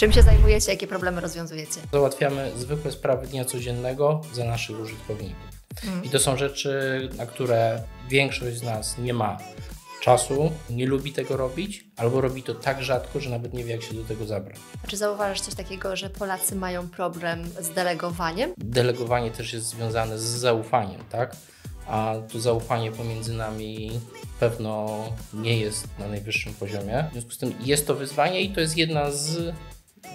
Czym się zajmujecie, jakie problemy rozwiązujecie? Załatwiamy zwykłe sprawy dnia codziennego za naszych użytkowników. I to są rzeczy, na które większość z nas nie ma czasu, nie lubi tego robić, albo robi to tak rzadko, że nawet nie wie, jak się do tego zabrać. A czy zauważasz coś takiego, że Polacy mają problem z delegowaniem? Delegowanie też jest związane z zaufaniem, tak? A to zaufanie pomiędzy nami pewno nie jest na najwyższym poziomie. W związku z tym jest to wyzwanie i to jest jedna z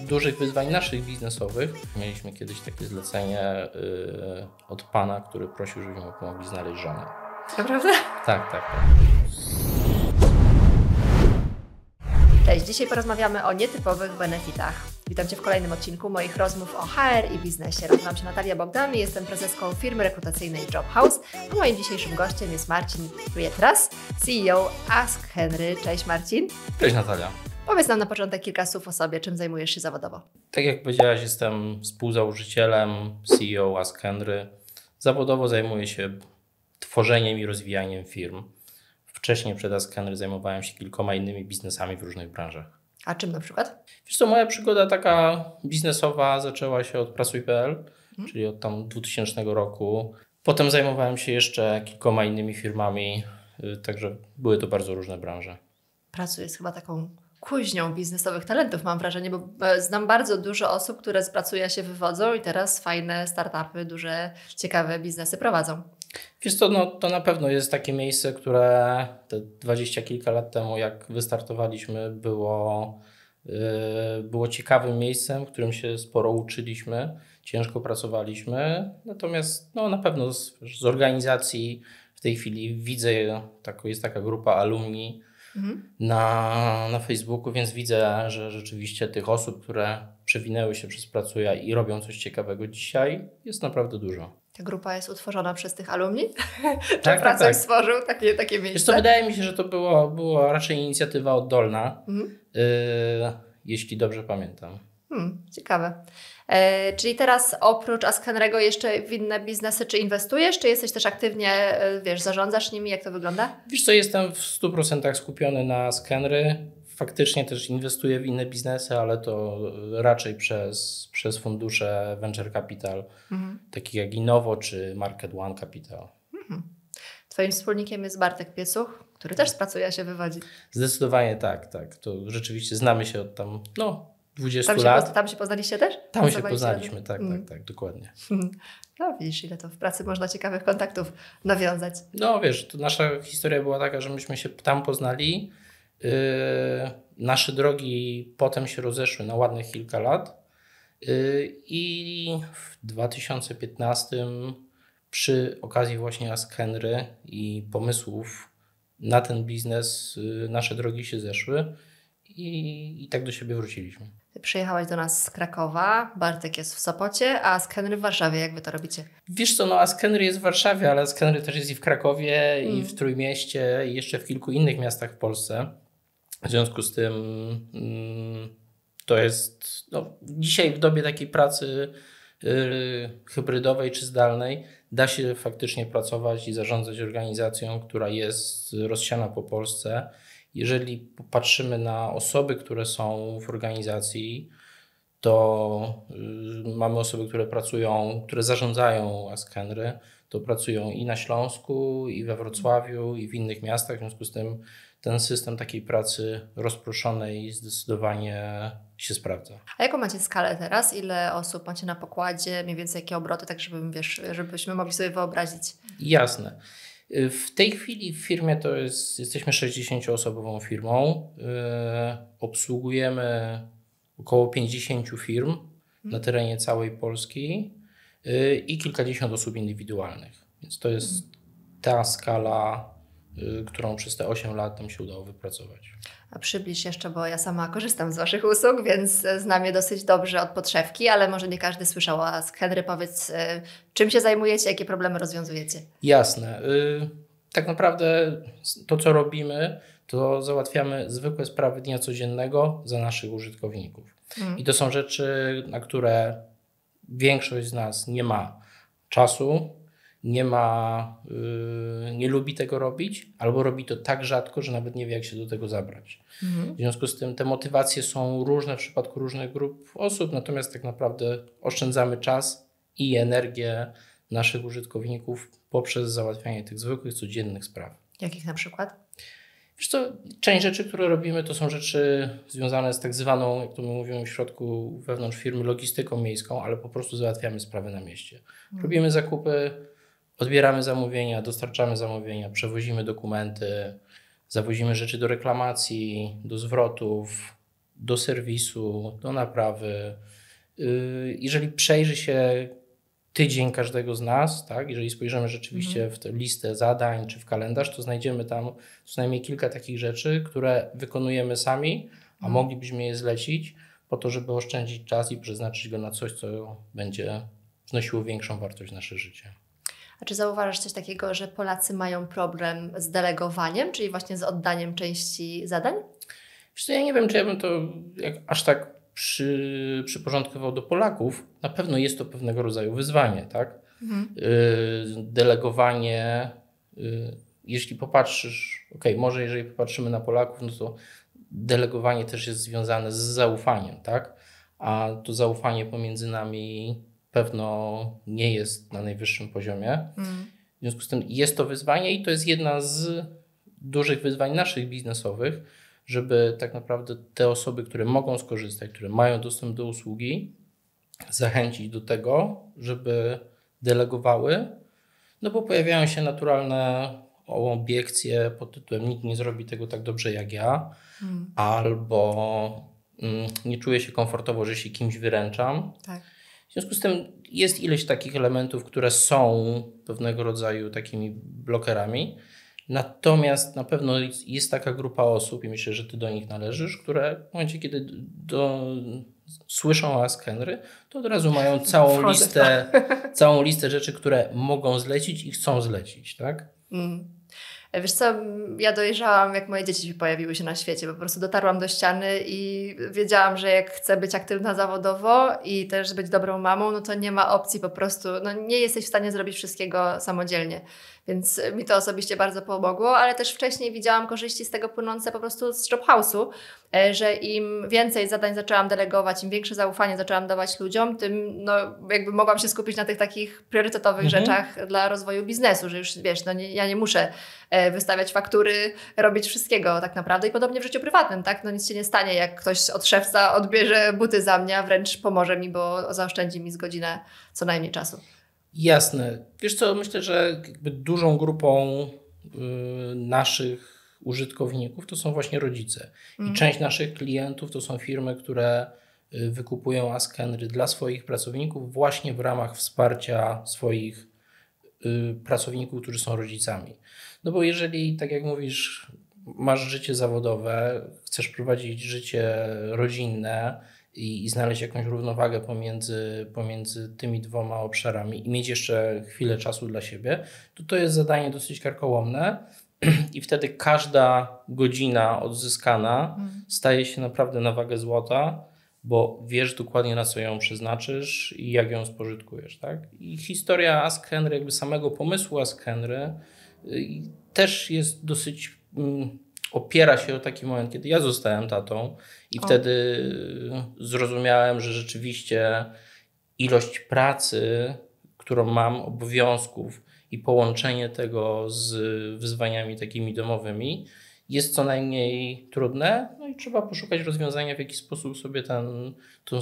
dużych wyzwań naszych biznesowych. Mieliśmy kiedyś takie zlecenie yy, od pana, który prosił, żebyśmy pomogli znaleźć żonę. Naprawdę? Tak, tak, tak. Cześć, dzisiaj porozmawiamy o nietypowych benefitach. Witam Cię w kolejnym odcinku moich rozmów o HR i biznesie. Nazywam się Natalia Bogdan i jestem prezeską firmy rekrutacyjnej Job House, a moim dzisiejszym gościem jest Marcin Pietras, CEO Ask Henry. Cześć Marcin. Cześć Natalia. Powiedz nam na początek kilka słów o sobie, czym zajmujesz się zawodowo. Tak jak powiedziałaś, jestem współzałożycielem CEO Ask Henry. Zawodowo zajmuję się tworzeniem i rozwijaniem firm. Wcześniej przed Ask Henry zajmowałem się kilkoma innymi biznesami w różnych branżach. A czym na przykład? Wiesz co, moja przygoda taka biznesowa zaczęła się od Prasuj.pl, czyli od tam 2000 roku. Potem zajmowałem się jeszcze kilkoma innymi firmami, y, także były to bardzo różne branże. Pracuję jest chyba taką kuźnią biznesowych talentów, mam wrażenie, bo znam bardzo dużo osób, które z pracuja się wywodzą i teraz fajne startupy, duże, ciekawe biznesy prowadzą. Wiesz co, no, to na pewno jest takie miejsce, które te dwadzieścia kilka lat temu, jak wystartowaliśmy, było, yy, było ciekawym miejscem, w którym się sporo uczyliśmy, ciężko pracowaliśmy. Natomiast no, na pewno z, z organizacji w tej chwili widzę, tak, jest taka grupa alumni Mhm. na, na Facebooku, więc widzę, że rzeczywiście tych osób, które przewinęły się przez Pracuja i robią coś ciekawego dzisiaj, jest naprawdę dużo. Ta grupa jest utworzona przez tych alumni? Czy tak, Pracuj tak. stworzył takie, takie Wiesz miejsce? co, wydaje mi się, że to było, było raczej inicjatywa oddolna, Mhm. yy, jeśli dobrze pamiętam. Hmm, ciekawe. E, czyli teraz oprócz Askenrego jeszcze w inne biznesy, czy inwestujesz, czy jesteś też aktywnie, e, wiesz, zarządzasz nimi, jak to wygląda? Wiesz co, jestem w 100% skupiony na skenry. Faktycznie też inwestuję w inne biznesy, ale to raczej przez, przez fundusze Venture Capital, Mhm. takich jak Innovo czy Market One Capital. Twoim wspólnikiem jest Bartek Piecuch, który też z Pracuja się wywodzi. Zdecydowanie tak, tak. To rzeczywiście znamy się od tam, no, 20 Tam się, lat. poz- tam się poznaliście też? Tam się poznaliśmy, razem? tak, Mm. tak, tak, dokładnie. No widzisz, ile to w pracy można ciekawych kontaktów nawiązać. No wiesz, to nasza historia była taka, że myśmy się tam poznali. Yy, nasze drogi potem się rozeszły na ładnych kilka lat. Yy, I w 2015 przy okazji właśnie Ask Henry i pomysłów na ten biznes yy, nasze drogi się zeszły i, i tak do siebie wróciliśmy. Ty przyjechałeś do nas z Krakowa, Bartek jest w Sopocie, a Skenry w Warszawie. Jak wy to robicie? Wiesz co, no Ask Henry jest w Warszawie, ale Ask Henry też jest i w Krakowie, i Mm. w Trójmieście, i jeszcze w kilku innych miastach w Polsce. W związku z tym mm, to jest no, dzisiaj w dobie takiej pracy yy, hybrydowej czy zdalnej da się faktycznie pracować i zarządzać organizacją, która jest rozsiana po Polsce. Jeżeli popatrzymy na osoby, które są w organizacji, to y, mamy osoby, które pracują, które zarządzają Ask Henry, to pracują i na Śląsku, i we Wrocławiu, i w innych miastach. W związku z tym ten system takiej pracy rozproszonej zdecydowanie się sprawdza. A jaką macie skalę teraz? Ile osób macie na pokładzie? Mniej więcej jakie obroty, tak żeby, wiesz, żebyśmy mogli sobie wyobrazić. Jasne. W tej chwili w firmie to jest, jesteśmy 60-osobową firmą. Yy, obsługujemy około 50 firm na terenie całej Polski yy, i kilkadziesiąt osób indywidualnych. Więc to jest ta skala, yy, którą przez te 8 lat nam się udało wypracować. A przybliż jeszcze, bo ja sama korzystam z Waszych usług, więc e, znam je dosyć dobrze od podszewki, ale może nie każdy słyszał Ask Henry. Powiedz, e, czym się zajmujecie, jakie problemy rozwiązujecie? Jasne. Y, Tak naprawdę to, co robimy, to załatwiamy zwykłe sprawy dnia codziennego za naszych użytkowników. Mm. I to są rzeczy, na które większość z nas nie ma czasu, nie ma, yy, nie lubi tego robić, albo robi to tak rzadko, że nawet nie wie, jak się do tego zabrać. Mhm. W związku z tym te motywacje są różne w przypadku różnych grup osób, natomiast tak naprawdę oszczędzamy czas i energię naszych użytkowników poprzez załatwianie tych zwykłych, codziennych spraw. Jakich na przykład? Wiesz co, część rzeczy, które robimy, to są rzeczy związane z tak zwaną, jak to my mówimy w środku wewnątrz firmy, logistyką miejską, ale po prostu załatwiamy sprawy na mieście. Mhm. Robimy zakupy, odbieramy zamówienia, dostarczamy zamówienia, przewozimy dokumenty, zawozimy rzeczy do reklamacji, do zwrotów, do serwisu, do naprawy. Yy, jeżeli przejrzy się tydzień każdego z nas, tak? jeżeli spojrzymy rzeczywiście mhm. w tę listę zadań czy w kalendarz, to znajdziemy tam co najmniej kilka takich rzeczy, które wykonujemy sami, a mhm. moglibyśmy je zlecić po to, żeby oszczędzić czas i przeznaczyć go na coś, co będzie wnosiło większą wartość w nasze życie. A czy zauważasz coś takiego, że Polacy mają problem z delegowaniem, czyli właśnie z oddaniem części zadań? Wiesz ja nie wiem, czy ja bym to aż tak przy, przyporządkował do Polaków. Na pewno jest to pewnego rodzaju wyzwanie, tak? Mhm. Y, delegowanie, y, jeśli popatrzysz, ok, może jeżeli popatrzymy na Polaków, no to delegowanie też jest związane z zaufaniem, tak? A to zaufanie pomiędzy nami pewno nie jest na najwyższym poziomie. Mm. W związku z tym jest to wyzwanie i to jest jedna z dużych wyzwań naszych biznesowych, żeby tak naprawdę te osoby, które mogą skorzystać, które mają dostęp do usługi, zachęcić do tego, żeby delegowały, no bo pojawiają się naturalne obiekcje pod tytułem nikt nie zrobi tego tak dobrze jak ja, mm. albo mm, nie czuję się komfortowo, że się kimś wyręczam. Tak. W związku z tym jest ileś takich elementów, które są pewnego rodzaju takimi blokerami. Natomiast na pewno jest taka grupa osób, i myślę, że ty do nich należysz, które w momencie, kiedy do, słyszą o Ask Henry, to od razu mają całą listę, całą listę rzeczy, które mogą zlecić i chcą zlecić, tak? Mm. Wiesz co, ja dojrzałam, jak moje dzieci pojawiły się na świecie. Po prostu dotarłam do ściany i wiedziałam, że jak chcę być aktywna zawodowo i też być dobrą mamą, no to nie ma opcji po prostu, no nie jesteś w stanie zrobić wszystkiego samodzielnie. Więc mi to osobiście bardzo pomogło, ale też wcześniej widziałam korzyści z tego płynące po prostu z Jobhouse'u, e, że im więcej zadań zaczęłam delegować, im większe zaufanie zaczęłam dawać ludziom, tym no, jakby mogłam się skupić na tych takich priorytetowych mhm. rzeczach dla rozwoju biznesu, że już wiesz, no nie, ja nie muszę e, wystawiać faktury, robić wszystkiego tak naprawdę i podobnie w życiu prywatnym, tak? No nic się nie stanie, jak ktoś od szewca odbierze buty za mnie, a wręcz pomoże mi, bo zaoszczędzi mi z godzinę co najmniej czasu. Jasne. Wiesz co, myślę, że dużą grupą y, naszych użytkowników to są właśnie rodzice. I mhm. część naszych klientów to są firmy, które y, wykupują Askenry dla swoich pracowników właśnie w ramach wsparcia swoich y, pracowników, którzy są rodzicami. No bo jeżeli, tak jak mówisz, masz życie zawodowe, chcesz prowadzić życie rodzinne, i, i, znaleźć jakąś równowagę pomiędzy, pomiędzy tymi dwoma obszarami i mieć jeszcze chwilę czasu dla siebie, to to jest zadanie dosyć karkołomne. I wtedy każda godzina odzyskana mhm. staje się naprawdę na wagę złota, bo wiesz dokładnie na co ją przeznaczysz i jak ją spożytkujesz. Tak? I historia Ask Henry, jakby samego pomysłu Ask Henry, y, też jest dosyć mm, opiera się o taki moment, kiedy ja zostałem tatą i o. wtedy zrozumiałem, że rzeczywiście ilość pracy, którą mam, obowiązków i połączenie tego z wyzwaniami takimi domowymi jest co najmniej trudne, no i trzeba poszukać rozwiązania, w jaki sposób sobie ten, tą,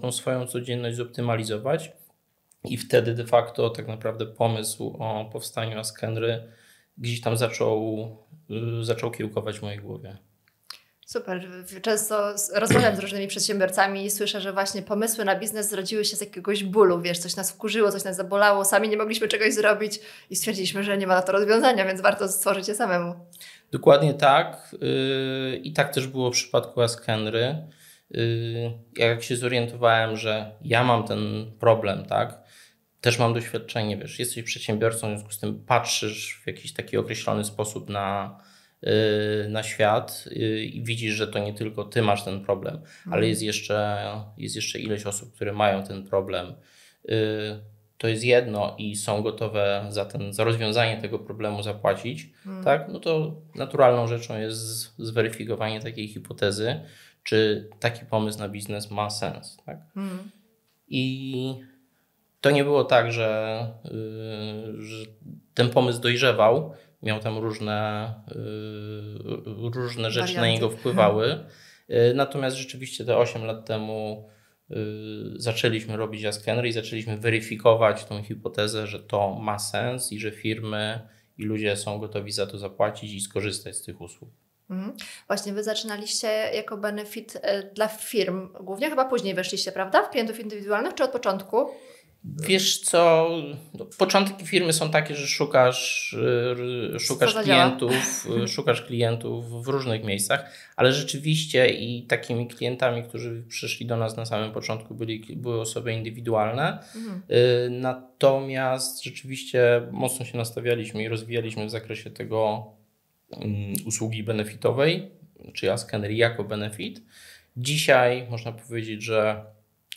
tą, swoją codzienność zoptymalizować. I wtedy de facto tak naprawdę pomysł o powstaniu Askenry gdzieś tam zaczął zaczął kiełkować w mojej głowie. Super. Często rozmawiam z różnymi przedsiębiorcami i słyszę, że właśnie pomysły na biznes zrodziły się z jakiegoś bólu, wiesz, coś nas wkurzyło, coś nas zabolało, sami nie mogliśmy czegoś zrobić i stwierdziliśmy, że nie ma na to rozwiązania, więc warto stworzyć je samemu. Dokładnie tak. Y, I tak też było w przypadku Ask Henry. Y, jak się zorientowałem, że ja mam ten problem, tak, też mam doświadczenie, wiesz, jesteś przedsiębiorcą, w związku z tym patrzysz w jakiś taki określony sposób na, yy, na świat yy, i widzisz, że to nie tylko ty masz ten problem, mhm. ale jest jeszcze, jest jeszcze ileś osób, które mają ten problem. Yy, to jest jedno i są gotowe za, ten, za rozwiązanie tego problemu zapłacić, Mm. tak, no to naturalną rzeczą jest zweryfikowanie takiej hipotezy, czy taki pomysł na biznes ma sens. Tak? Mm. I to nie było tak, że, yy, że ten pomysł dojrzewał, miał tam różne, yy, różne rzeczy na Warianty. niego wpływały. Yy, natomiast rzeczywiście te 8 lat temu zaczęliśmy robić Askener i zaczęliśmy weryfikować tą hipotezę, że to ma sens i że firmy i ludzie są gotowi za to zapłacić i skorzystać z tych usług. Mhm. Właśnie wy zaczynaliście jako benefit e, dla firm, głównie chyba później weszliście, prawda? W klientów indywidualnych, czy od początku? Wiesz co, no, początki firmy są takie, że szukasz, y, szukasz klientów, y, szukasz klientów w różnych miejscach, ale rzeczywiście i takimi klientami, którzy przyszli do nas na samym początku byli, były osoby indywidualne. Mhm. Y, Natomiast rzeczywiście mocno się nastawialiśmy i rozwijaliśmy w zakresie tego mm, usługi benefitowej, czy Askener jako benefit. Dzisiaj można powiedzieć, że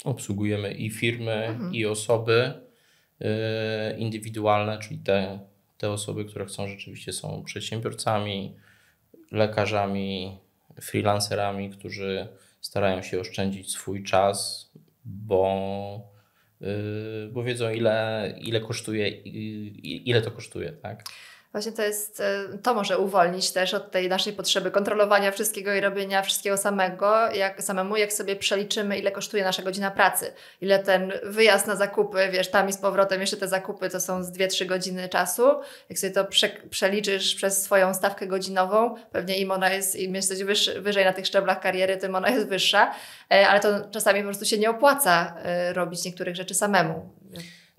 obsługujemy i firmy, Mhm. i osoby y, indywidualne, czyli te, te osoby, które chcą rzeczywiście są przedsiębiorcami, lekarzami, freelancerami, którzy starają się oszczędzić swój czas, bo, y, bo wiedzą ile, ile kosztuje, ile to kosztuje, tak? Właśnie to jest, e, to może uwolnić też od tej naszej potrzeby kontrolowania wszystkiego i robienia wszystkiego samego, jak samemu, jak sobie przeliczymy, ile kosztuje nasza godzina pracy, ile ten wyjazd na zakupy, wiesz, tam i z powrotem jeszcze te zakupy to są z 2-3 godziny czasu, jak sobie to prze, przeliczysz przez swoją stawkę godzinową, pewnie im ona jest, im jesteś wyższy, wyżej na tych szczeblach kariery, tym ona jest wyższa, e, ale to czasami po prostu się nie opłaca e, robić niektórych rzeczy samemu.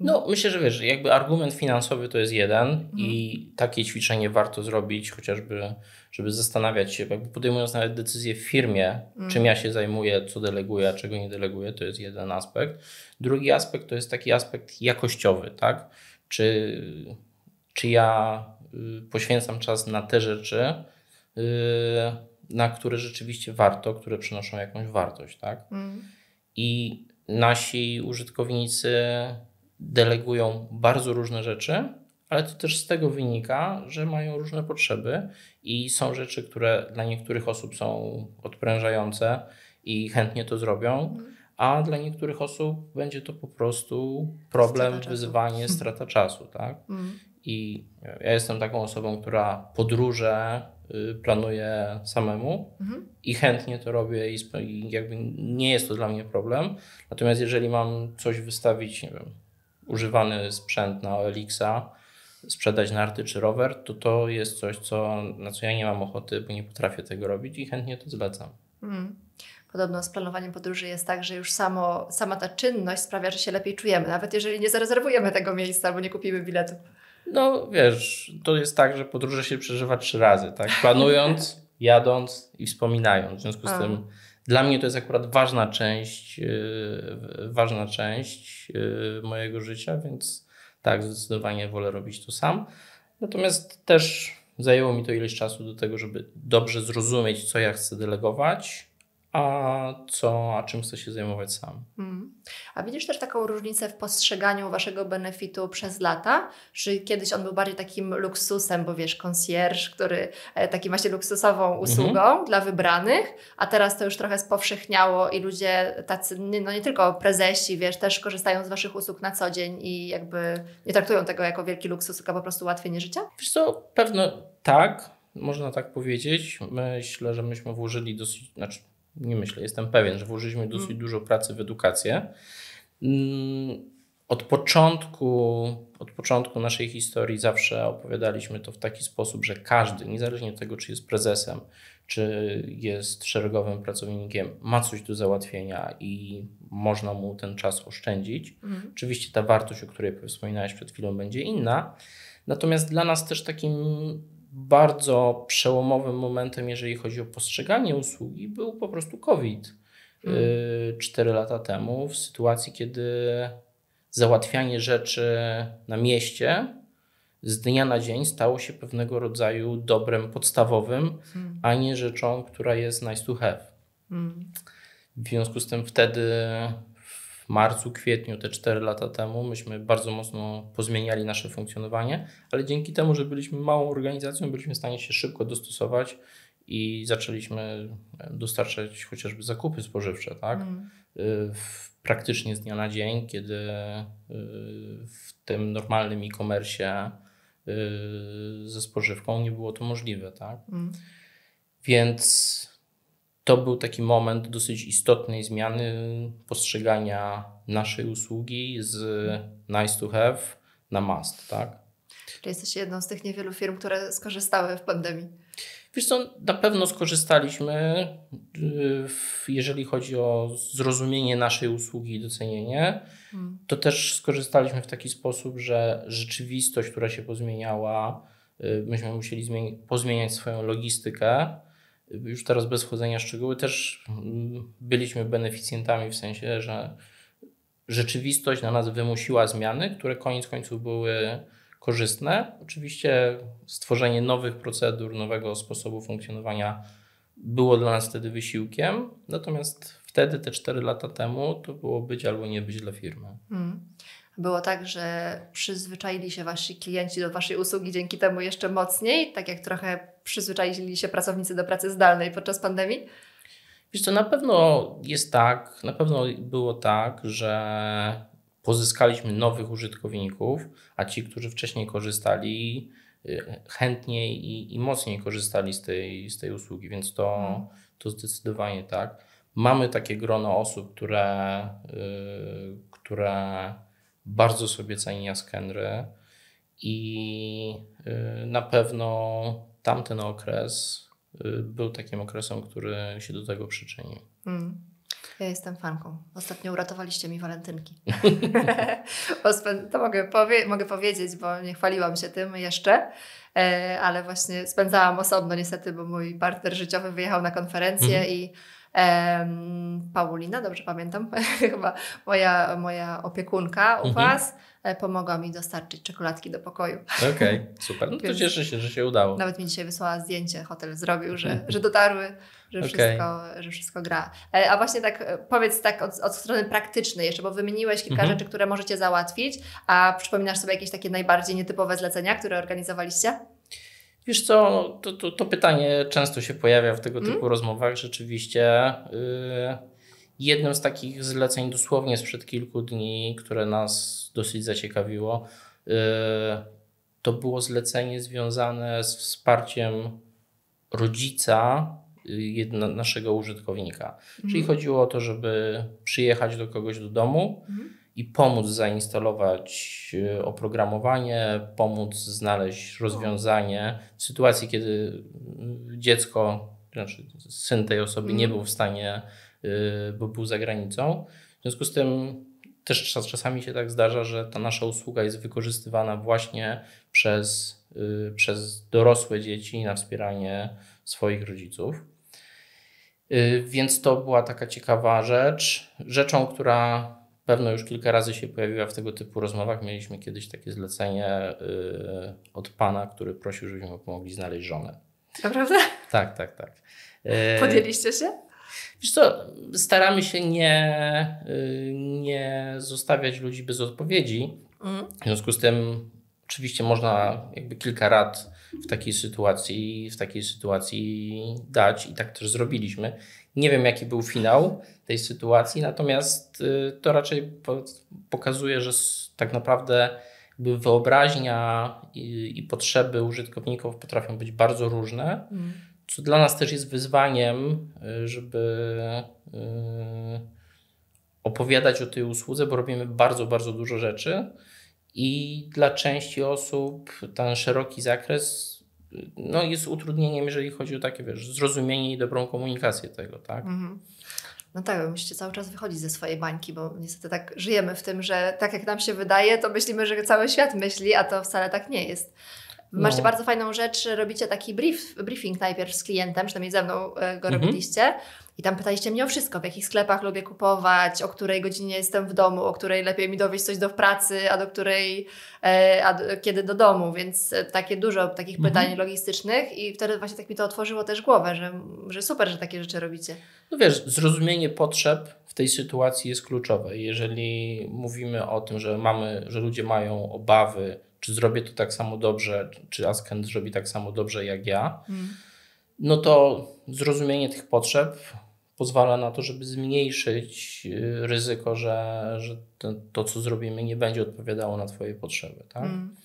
No, myślę, że wiesz, jakby argument finansowy to jest jeden i takie ćwiczenie warto zrobić, chociażby, żeby zastanawiać się, jakby podejmując nawet decyzję w firmie, czym ja się zajmuję, co deleguję, a czego nie deleguję, to jest jeden aspekt. Drugi aspekt to jest taki aspekt jakościowy, tak? Czy, czy ja y, poświęcam czas na te rzeczy, y, na które rzeczywiście warto, które przynoszą jakąś wartość, tak? Mm. i nasi użytkownicy delegują bardzo różne rzeczy, ale to też z tego wynika, że mają różne potrzeby i są rzeczy, które dla niektórych osób są odprężające i chętnie to zrobią, a dla niektórych osób będzie to po prostu problem, Strata czasu. wyzwanie, strata czasu, tak? Mm. I ja jestem taką osobą, która podróże y, planuje samemu Mhm. i chętnie to robię i jakby nie jest to dla mnie problem. Natomiast jeżeli mam coś wystawić, nie wiem, używany sprzęt na OLX-a, sprzedać narty czy rower, to to jest coś, co, na co ja nie mam ochoty, bo nie potrafię tego robić i chętnie to zlecam. Mm. Podobno z planowaniem podróży jest tak, że już samo, sama ta czynność sprawia, że się lepiej czujemy, nawet jeżeli nie zarezerwujemy tego miejsca albo nie kupimy biletu. No wiesz, to jest tak, że podróże się przeżywa trzy razy, tak? Planując, jadąc i wspominając. W związku z A. tym dla mnie to jest akurat ważna część, yy, ważna część yy, mojego życia, więc tak, zdecydowanie wolę robić to sam. Natomiast też zajęło mi to ileś czasu do tego, żeby dobrze zrozumieć, co ja chcę delegować, a co, a czym chcę się zajmować sam. Mm. A widzisz też taką różnicę w postrzeganiu waszego benefitu przez lata? Czy kiedyś on był bardziej takim luksusem, bo wiesz, concierge, który e, takim właśnie luksusową usługą dla wybranych, a teraz to już trochę spowszechniało i ludzie tacy, nie- no nie tylko prezesi, wiesz, też korzystają z waszych usług na co dzień i jakby nie traktują tego jako wielki luksus, tylko po prostu ułatwienie życia? Wiesz co, pewno tak, można tak powiedzieć. Myślę, że myśmy włożyli dosyć, znaczy nie myślę, jestem pewien, że włożyliśmy dosyć dużo pracy w edukację. Mm, Od początku, od początku naszej historii zawsze opowiadaliśmy to w taki sposób, że każdy, niezależnie od tego, czy jest prezesem, czy jest szeregowym pracownikiem, ma coś do załatwienia i można mu ten czas oszczędzić. Mhm. Oczywiście ta wartość, o której wspominałeś przed chwilą, będzie inna. Natomiast dla nas też takim bardzo przełomowym momentem, jeżeli chodzi o postrzeganie usługi, był po prostu COVID. Mm. Y, Cztery lata temu, w sytuacji, kiedy załatwianie rzeczy na mieście z dnia na dzień stało się pewnego rodzaju dobrem podstawowym, Mm. a nie rzeczą, która jest nice to have. Mm. W związku z tym wtedy w marcu, kwietniu, te 4 lata temu, myśmy bardzo mocno pozmieniali nasze funkcjonowanie, ale dzięki temu, że byliśmy małą organizacją, byliśmy w stanie się szybko dostosować i zaczęliśmy dostarczać chociażby zakupy spożywcze, tak? Mm. Praktycznie z dnia na dzień, kiedy y, w tym normalnym e-commerce y, ze spożywką nie było to możliwe, tak? Mm. Więc to był taki moment dosyć istotnej zmiany postrzegania naszej usługi z nice to have na must, tak? Czy jesteś jedną z tych niewielu firm, które skorzystały w pandemii? Wiesz co, na pewno skorzystaliśmy, jeżeli chodzi o zrozumienie naszej usługi i docenienie, hmm. to też skorzystaliśmy w taki sposób, że rzeczywistość, która się pozmieniała, y, myśmy musieli pozmieniać swoją logistykę, już teraz bez wchodzenia w szczegóły, też mm, byliśmy beneficjentami w sensie, że rzeczywistość na nas wymusiła zmiany, które koniec końców były korzystne. Oczywiście stworzenie nowych procedur, nowego sposobu funkcjonowania było dla nas wtedy wysiłkiem, natomiast wtedy, te 4 lata temu, to było być albo nie być dla firmy. Hmm było tak, że przyzwyczaili się wasi klienci do waszej usługi dzięki temu jeszcze mocniej, tak jak trochę przyzwyczaili się pracownicy do pracy zdalnej podczas pandemii? Wiesz co, na pewno jest tak, na pewno było tak, że pozyskaliśmy nowych użytkowników, a ci, którzy wcześniej korzystali, y, chętniej i, i mocniej korzystali z tej, z tej usługi, więc to, hmm. to zdecydowanie tak. Mamy takie grono osób, które, yy, które bardzo sobie ceni Askenry i y, na pewno tamten okres y, był takim okresem, który się do tego przyczynił. Mm. Ja jestem fanką. Ostatnio uratowaliście mi walentynki. to mogę, powie mogę powiedzieć, bo nie chwaliłam się tym jeszcze, e, ale właśnie spędzałam osobno niestety, bo mój partner życiowy wyjechał na konferencję mhm. i Paulina, dobrze pamiętam, chyba moja, moja opiekunka u mhm. Was e, pomogła mi dostarczyć czekoladki do pokoju. Okej, okay, super. No to cieszę się, że się udało. Nawet mi dzisiaj wysłała zdjęcie, hotel zrobił, że, że dotarły, że, okay. wszystko, że wszystko gra. E, a właśnie tak e, powiedz tak od, od strony praktycznej jeszcze, bo wymieniłeś kilka mhm. rzeczy, które możecie załatwić, a przypominasz sobie jakieś takie najbardziej nietypowe zlecenia, które organizowaliście? Wiesz co, to, to, to, pytanie często się pojawia w tego typu mm. rozmowach. Rzeczywiście yy, jednym z takich zleceń dosłownie sprzed kilku dni, które nas dosyć zaciekawiło, yy, to było zlecenie związane z wsparciem rodzica y, jedno, naszego użytkownika. Mm. Czyli mhm. chodziło o to, żeby przyjechać do kogoś do domu, mm i pomóc zainstalować e, oprogramowanie, pomóc znaleźć rozwiązanie w sytuacji, kiedy dziecko, znaczy syn tej osoby nie mhm. był w stanie, bo był za granicą. W związku z tym też czasami się tak zdarza, że ta nasza usługa jest wykorzystywana właśnie przez, e, przez dorosłe dzieci na wspieranie swoich rodziców. Więc to była taka ciekawa rzecz. Rzeczą, która pewno już kilka razy się pojawiła w tego typu rozmowach. Mieliśmy kiedyś takie zlecenie y, od pana, który prosił, żebyśmy pomogli znaleźć żonę. Naprawdę? Tak, tak, tak. Y, Podjęliście się? Wiesz co, staramy się nie, y, nie zostawiać ludzi bez odpowiedzi. Mm. W związku z tym oczywiście można jakby kilka rad w takiej sytuacji, w takiej sytuacji dać i tak też zrobiliśmy. Nie wiem, jaki był finał tej sytuacji, natomiast y, to raczej pokazuje, że tak naprawdę wyobraźnia i, potrzeby użytkowników potrafią być bardzo różne, mm. Co dla nas też jest wyzwaniem, y, żeby y, opowiadać o tej usłudze, bo robimy bardzo, bardzo dużo rzeczy i dla części osób ten szeroki zakres no, jest utrudnieniem, jeżeli chodzi o takie, wiesz, zrozumienie i dobrą komunikację tego, tak? Mhm. No tak, musicie cały czas wychodzić ze swojej bańki, bo niestety tak żyjemy w tym, że tak jak nam się wydaje, to myślimy, że cały świat myśli, a to wcale tak nie jest. Macie no. bardzo fajną rzecz, robicie taki brief, briefing najpierw z klientem, przynajmniej ze mną e, go mhm. robiliście. I tam pytaliście mnie o wszystko, w jakich sklepach lubię kupować, o której godzinie jestem w domu, o której lepiej mi dowieść coś do pracy, a do której, e, a do, kiedy do domu, więc e, takie dużo takich mhm. pytań logistycznych i wtedy właśnie tak mi to otworzyło też głowę, że, że super, że takie rzeczy robicie. No wiesz, zrozumienie potrzeb w tej sytuacji jest kluczowe. Jeżeli mówimy o tym, że mamy, że ludzie mają obawy, czy zrobię to tak samo dobrze, czy Askent zrobi tak samo dobrze jak ja, mm. no to zrozumienie tych potrzeb pozwala na to, żeby zmniejszyć y, ryzyko, że, że to, to co zrobimy, nie będzie odpowiadało na Twoje potrzeby. Tak? Mm.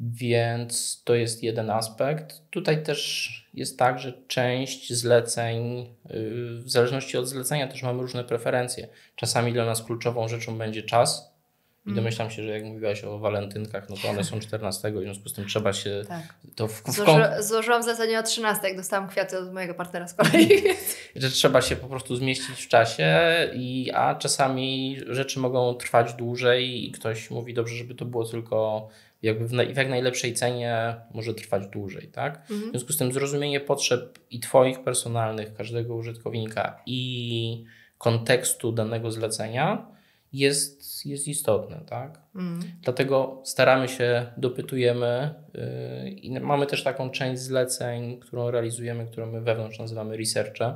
Więc to jest jeden aspekt. Tutaj też jest tak, że część zleceń, y, w zależności od zlecenia, też mamy różne preferencje. Czasami dla nas kluczową rzeczą będzie czas. I mm. domyślam się, że jak mówiłaś o walentynkach, no to one są 14, w związku z tym trzeba się tak. to w, w Złoży, Złożyłam w zasadzie o 13, jak dostałam kwiaty od mojego partnera z kolei. że trzeba się po prostu zmieścić w czasie, i, a czasami rzeczy mogą trwać dłużej i ktoś mówi, dobrze, żeby to było tylko jakby w, w jak najlepszej cenie może trwać dłużej, tak? Mhm. W związku z tym zrozumienie potrzeb i Twoich personalnych, każdego użytkownika i kontekstu danego zlecenia jest, jest istotne, tak? Mhm. Dlatego staramy się, dopytujemy yy, i mamy też taką część zleceń, którą realizujemy, którą my wewnątrz nazywamy researche,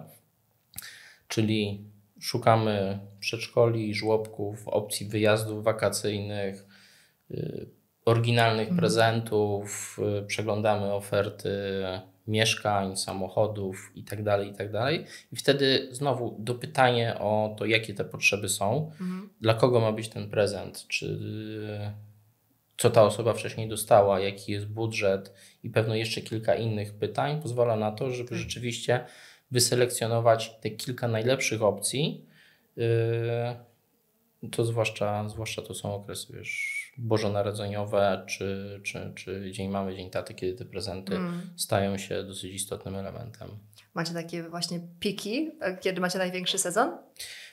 czyli szukamy przedszkoli, żłobków, opcji wyjazdów wakacyjnych, yy, oryginalnych mhm. prezentów, y, przeglądamy oferty mieszkań, samochodów itd., tak itd. Tak I wtedy znowu dopytanie o to, jakie te potrzeby są, mhm. dla kogo ma być ten prezent, czy co ta osoba wcześniej dostała, jaki jest budżet i pewno jeszcze kilka innych pytań pozwala na to, żeby tak. rzeczywiście wyselekcjonować te kilka najlepszych opcji. Y, to zwłaszcza, zwłaszcza to są okresy, wiesz, bożonarodzeniowe, czy, czy, czy Dzień Mamy, Dzień Taty, kiedy te prezenty mm. stają się dosyć istotnym elementem. Macie takie właśnie piki, kiedy macie największy sezon?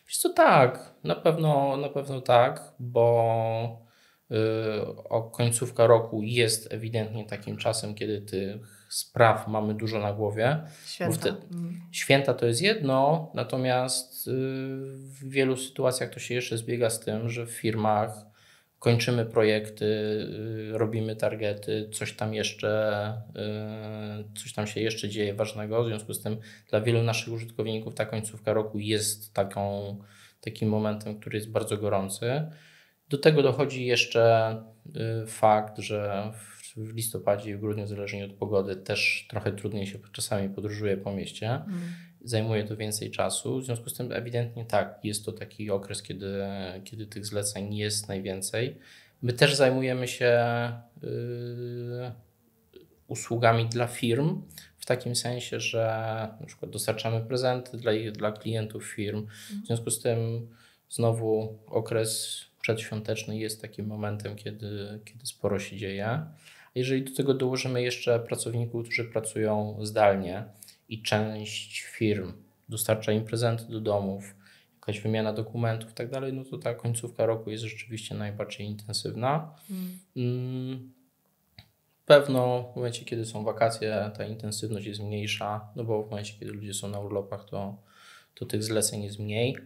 Wiesz co, tak, na pewno, na pewno tak, bo yy, o końcówka roku jest ewidentnie takim czasem, kiedy tych spraw mamy dużo na głowie. Święta. mm. Święta to jest jedno, natomiast yy, w wielu sytuacjach to się jeszcze zbiega z tym, że w firmach kończymy projekty, y, robimy targety, coś tam jeszcze, y, coś tam się jeszcze dzieje ważnego. W związku z tym dla wielu naszych użytkowników ta końcówka roku jest taką, takim momentem, który jest bardzo gorący. Do tego dochodzi jeszcze y, fakt, że w listopadzie i w grudniu, zależnie od pogody, też trochę trudniej się czasami podróżuje po mieście. Mm zajmuje to więcej czasu. W związku z tym ewidentnie tak, jest to taki okres, kiedy, kiedy tych zleceń jest najwięcej. My też zajmujemy się yy, usługami dla firm, w takim sensie, że na przykład dostarczamy prezenty dla, dla klientów firm. W związku z tym znowu okres przedświąteczny jest takim momentem, kiedy, kiedy sporo się dzieje. Jeżeli do tego dołożymy jeszcze pracowników, którzy pracują zdalnie, i część firm dostarcza im prezenty do domów, jakaś wymiana dokumentów i tak dalej, no to ta końcówka roku jest rzeczywiście najbardziej intensywna. Mm. Pewno w momencie, kiedy są wakacje, ta intensywność jest mniejsza, no bo w momencie, kiedy ludzie są na urlopach, to, to tych zleceń jest mniej.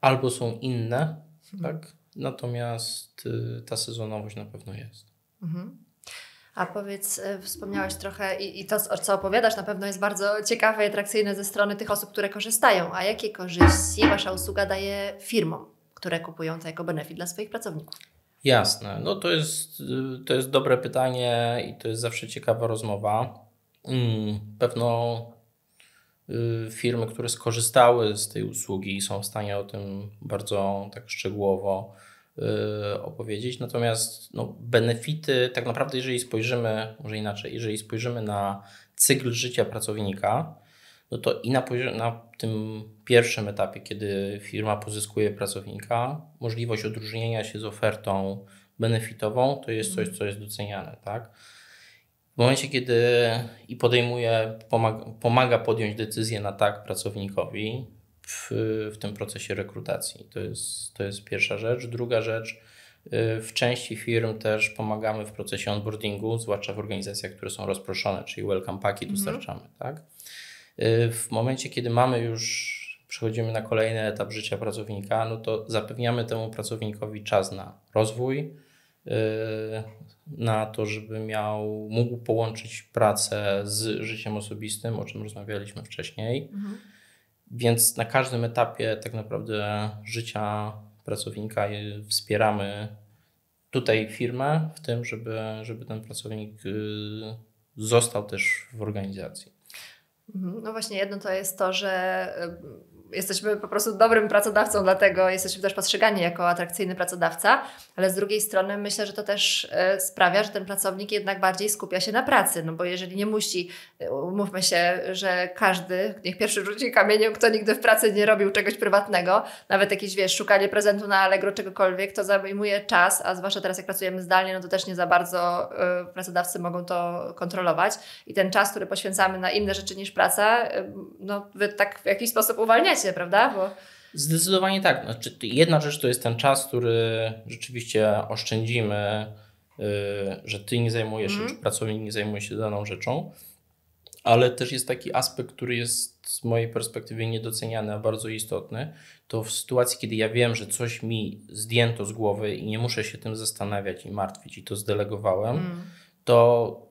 Albo są inne, mhm. tak? Natomiast y, ta sezonowość na pewno jest. Mhm. A powiedz, e, wspomniałaś trochę i, i to, co opowiadasz, na pewno jest bardzo ciekawe i atrakcyjne ze strony tych osób, które korzystają. A jakie korzyści Wasza usługa daje firmom, które kupują to jako benefit dla swoich pracowników? Jasne. No to jest, y, to jest dobre pytanie i to jest zawsze ciekawa rozmowa. Mm, pewno y, firmy, które skorzystały z tej usługi są w stanie o tym bardzo tak szczegółowo opowiedzieć. Natomiast no, benefity, tak naprawdę, jeżeli spojrzymy, może inaczej, jeżeli spojrzymy na cykl życia pracownika, no to i na, na tym pierwszym etapie, kiedy firma pozyskuje pracownika, możliwość odróżnienia się z ofertą benefitową to jest coś, co jest doceniane. Tak? W momencie, kiedy i podejmuje, pomaga, pomaga podjąć decyzję na tak pracownikowi, w, w tym procesie rekrutacji. To jest, to jest pierwsza rzecz. Druga rzecz, y, w części firm też pomagamy w procesie onboardingu, zwłaszcza w organizacjach, które są rozproszone, czyli welcome packi mhm. dostarczamy. Tak? Y, w momencie, kiedy mamy już, przechodzimy na kolejny etap życia pracownika, no to zapewniamy temu pracownikowi czas na rozwój, y, na to, żeby miał, mógł połączyć pracę z życiem osobistym, o czym rozmawialiśmy wcześniej. Mhm Więc na każdym etapie tak naprawdę życia pracownika wspieramy tutaj firmę w tym, żeby, żeby ten pracownik y, został też w organizacji. Mhm. No właśnie, jedno to jest to, że jesteśmy po prostu dobrym pracodawcą, dlatego jesteśmy też postrzegani jako atrakcyjny pracodawca, ale z drugiej strony myślę, że to też e, sprawia, że ten pracownik jednak bardziej skupia się na pracy, no bo jeżeli nie musi, e, umówmy się, że każdy, niech pierwszy rzuci kamieniem, kto nigdy w pracy nie robił czegoś prywatnego, nawet jakieś, wiesz, szukanie prezentu na Allegro, czegokolwiek, to zajmuje czas, a zwłaszcza teraz jak pracujemy zdalnie, no to też nie za bardzo y, pracodawcy mogą to kontrolować i ten czas, który poświęcamy na inne rzeczy niż praca, no wy tak w jakiś sposób uwalniacie prawda? Bo... Zdecydowanie tak. Znaczy, jedna rzecz to jest ten czas, który rzeczywiście oszczędzimy, yy, że ty nie zajmujesz się, mm. czy pracownik nie zajmuje się daną rzeczą, ale też jest taki aspekt, który jest z mojej perspektywy niedoceniany, a bardzo istotny. To w sytuacji, kiedy ja wiem, że coś mi zdjęto z głowy i nie muszę się tym zastanawiać i martwić, i to zdelegowałem, mm. to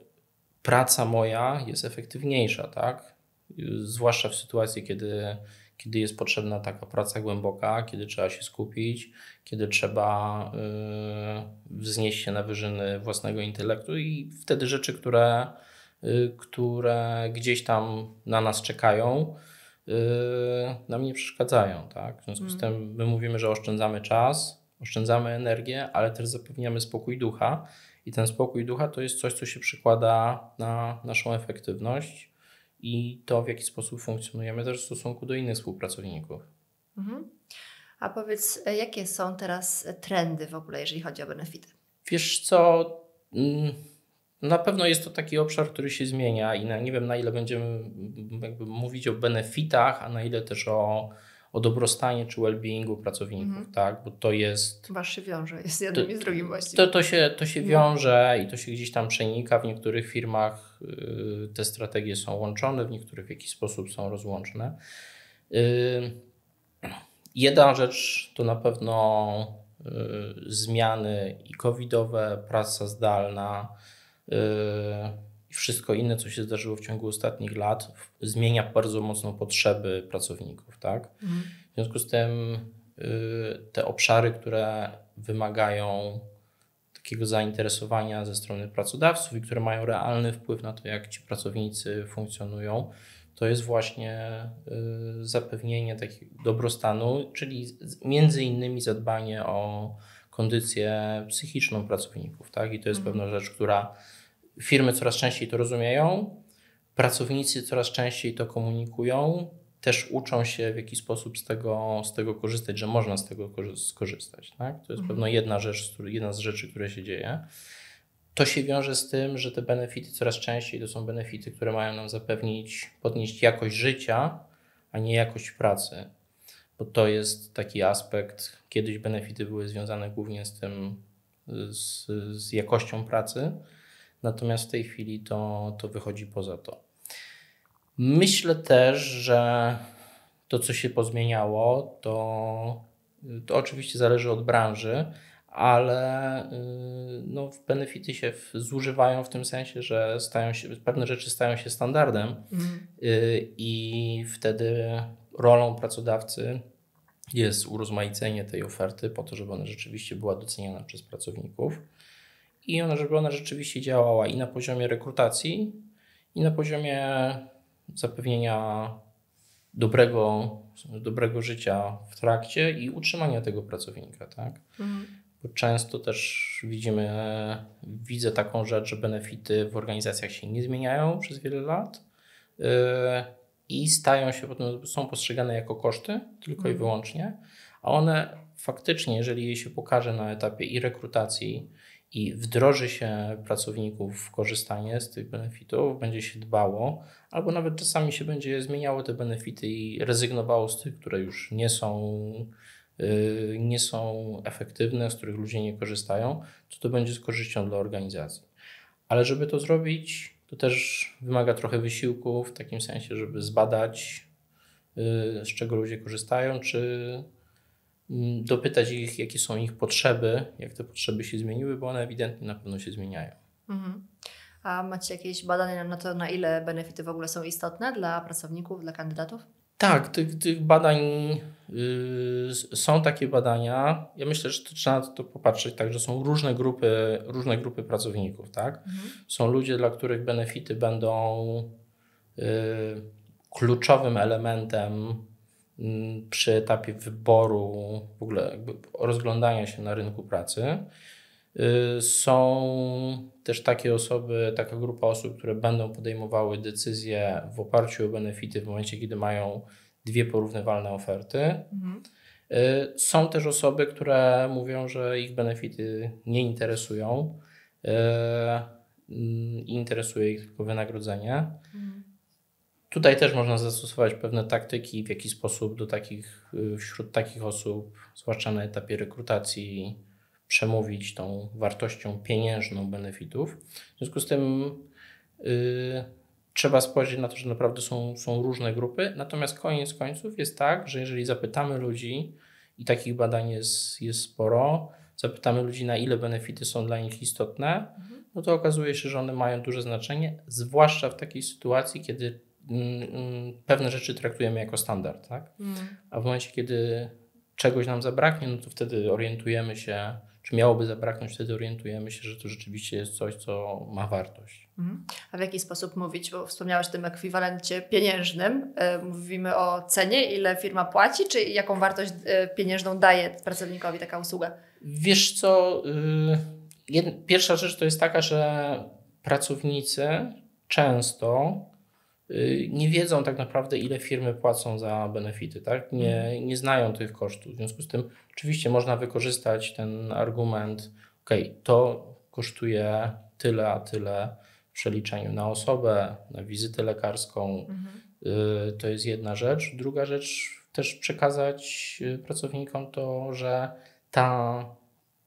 praca moja jest efektywniejsza, tak? Zwłaszcza w sytuacji, kiedy kiedy jest potrzebna taka praca głęboka, kiedy trzeba się skupić, kiedy trzeba yy, wznieść się na wyżyny własnego intelektu i wtedy rzeczy, które, yy, które gdzieś tam na nas czekają, yy, nam nie przeszkadzają. Tak? W związku mm. z tym my mówimy, że oszczędzamy czas, oszczędzamy energię, ale też zapewniamy spokój ducha. I ten spokój ducha to jest coś, co się przykłada na naszą efektywność i to, w jaki sposób funkcjonujemy też w stosunku do innych współpracowników. Mhm. A powiedz, e, jakie są teraz trendy w ogóle, jeżeli chodzi o benefity? Wiesz co, mm, na pewno jest to taki obszar, który się zmienia i na, nie wiem na ile będziemy jakby mówić o benefitach, a na ile też o o dobrostanie czy well-beingu pracowników, mhm. tak? Bo to jest... Wasz się wiąże, jest jednym to, i z drugim właściwie. To, to, się, to się wiąże i to się gdzieś tam przenika. W niektórych firmach y, te strategie są łączone, w niektórych w jakiś sposób są rozłączone. Y, jedna rzecz to na pewno y, zmiany i covidowe, praca zdalna, i wszystko inne, co się zdarzyło w ciągu ostatnich lat, zmienia bardzo mocno potrzeby pracowników. Tak? Mhm. W związku z tym y, te obszary, które wymagają takiego zainteresowania ze strony pracodawców i które mają realny wpływ na to, jak ci pracownicy funkcjonują, to jest właśnie y, zapewnienie takiego dobrostanu, czyli między innymi zadbanie o kondycję psychiczną pracowników. Tak? I to jest mhm. pewna rzecz, która Firmy coraz częściej to rozumieją, pracownicy coraz częściej to komunikują, też uczą się w jaki sposób z tego, z tego korzystać, że można z tego skorzystać. Tak? To jest mhm. pewno jedna rzecz, jedna z rzeczy, które się dzieje. To się wiąże z tym, że te benefity coraz częściej to są benefity, które mają nam zapewnić, podnieść jakość życia, a nie jakość pracy. Bo to jest taki aspekt, kiedyś benefity były związane głównie z tym, z, z jakością pracy, natomiast w tej chwili to, to wychodzi poza to. Myślę też, że to, co się pozmieniało, to, to oczywiście zależy od branży, ale y, no, benefity się zużywają w tym sensie, że stają się, pewne rzeczy stają się standardem mm. i wtedy rolą pracodawcy jest urozmaicenie tej oferty po to, żeby ona rzeczywiście była doceniana przez pracowników i ona, żeby ona rzeczywiście działała i na poziomie rekrutacji, i na poziomie zapewnienia dobrego, dobrego życia w trakcie i utrzymania tego pracownika, tak? Mhm. Bo często też widzimy, widzę taką rzecz, że benefity w organizacjach się nie zmieniają przez wiele lat yy, i stają się potem, są postrzegane jako koszty tylko mhm. i wyłącznie, a one faktycznie, jeżeli je się pokaże na etapie i rekrutacji, i wdroży się pracowników w korzystanie z tych benefitów, będzie się dbało, albo nawet czasami się będzie zmieniało te benefity i rezygnowało z tych, które już nie są, yy, nie są efektywne, z których ludzie nie korzystają, to to będzie z korzyścią dla organizacji. Ale żeby to zrobić, to też wymaga trochę wysiłku w takim sensie, żeby zbadać, yy, z czego ludzie korzystają, czy dopytać ich, jakie są ich potrzeby, jak te potrzeby się zmieniły, bo one ewidentnie na pewno się zmieniają. Mhm. A macie jakieś badania na to, na ile benefity w ogóle są istotne dla pracowników, dla kandydatów? Tak, tych, tych badań yy, są takie badania. Ja myślę, że to trzeba to popatrzeć tak, że są różne grupy, różne grupy pracowników. Tak? Mhm. Są ludzie, dla których benefity będą yy, kluczowym elementem przy etapie wyboru, w ogóle rozglądania się na rynku pracy. Y, są też takie osoby, taka grupa osób, które będą podejmowały decyzje w oparciu o benefity w momencie, kiedy mają dwie porównywalne oferty. Mhm. Y, są też osoby, które mówią, że ich benefity nie interesują i y, interesuje ich tylko wynagrodzenie. Mhm. Tutaj też można zastosować pewne taktyki, w jaki sposób do takich, wśród takich osób, zwłaszcza na etapie rekrutacji, przemówić tą wartością pieniężną benefitów. W związku z tym yy, trzeba spojrzeć na to, że naprawdę są, są różne grupy. Natomiast koniec końców jest tak, że jeżeli zapytamy ludzi, i takich badań jest, jest sporo, zapytamy ludzi, na ile benefity są dla nich istotne, mhm. no to okazuje się, że one mają duże znaczenie, zwłaszcza w takiej sytuacji, kiedy pewne rzeczy traktujemy jako standard, tak? Mhm. A w momencie, kiedy czegoś nam zabraknie, no to wtedy orientujemy się, czy miałoby zabraknąć, wtedy orientujemy się, że to rzeczywiście jest coś, co ma wartość. Mhm. A w jaki sposób mówić? Bo wspomniałeś o tym ekwiwalencie pieniężnym. E, mówimy o cenie, ile firma płaci, czy jaką wartość e, pieniężną daje pracownikowi taka usługa? Wiesz co, y, pierwsza rzecz to jest taka, że pracownicy często nie wiedzą tak naprawdę, ile firmy płacą za benefity, tak? Nie, mhm. nie znają tych kosztów. W związku z tym Oczywiście można wykorzystać ten argument, ok, to kosztuje tyle, a tyle w przeliczeniu na osobę, na wizytę lekarską. Mhm. Y, to jest jedna rzecz. Druga rzecz, też przekazać y, pracownikom to, że ta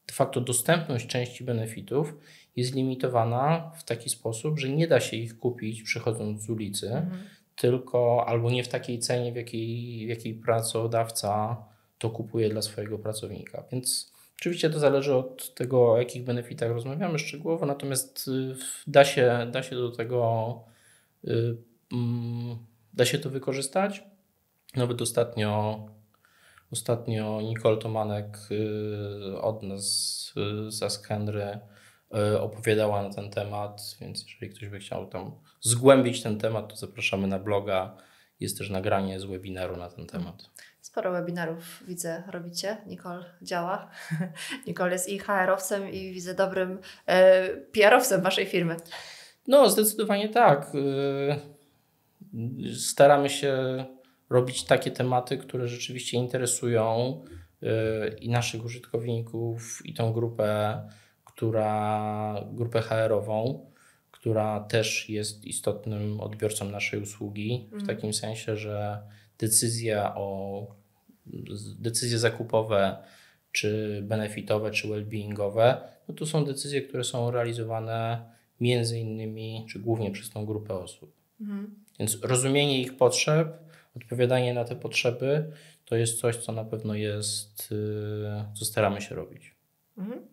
de facto dostępność części benefitów jest limitowana w taki sposób, że nie da się ich kupić przychodząc z ulicy, mhm. tylko albo nie w takiej cenie, w jakiej, w jakiej pracodawca to kupuje dla swojego pracownika. Więc oczywiście to zależy od tego, o jakich benefitach rozmawiamy szczegółowo, natomiast y, da się, da się do tego, y, mm, da się to wykorzystać. Nawet ostatnio, ostatnio Nicole Tomanek y, od nas z Askendry opowiadała na ten temat, więc jeżeli ktoś by chciał tam zgłębić ten temat, to zapraszamy na bloga. Jest też nagranie z webinaru na ten temat. Sporo webinarów widzę, robicie. Nicole działa. Nicole jest i HR-owcem, i widzę dobrym PR-owcem waszej firmy. No, zdecydowanie tak. Staramy się robić takie tematy, które rzeczywiście interesują e, i naszych użytkowników, i tą grupę, która, grupę HR-ową, która też jest istotnym odbiorcą naszej usługi, w mm. takim sensie, że decyzja o decyzje zakupowe, czy benefitowe, czy well-beingowe, no to są decyzje, które są realizowane między innymi, czy głównie przez tą grupę osób. Mhm. Więc rozumienie ich potrzeb, odpowiadanie na te potrzeby, to jest coś, co na pewno jest, y, co staramy się robić. Mhm.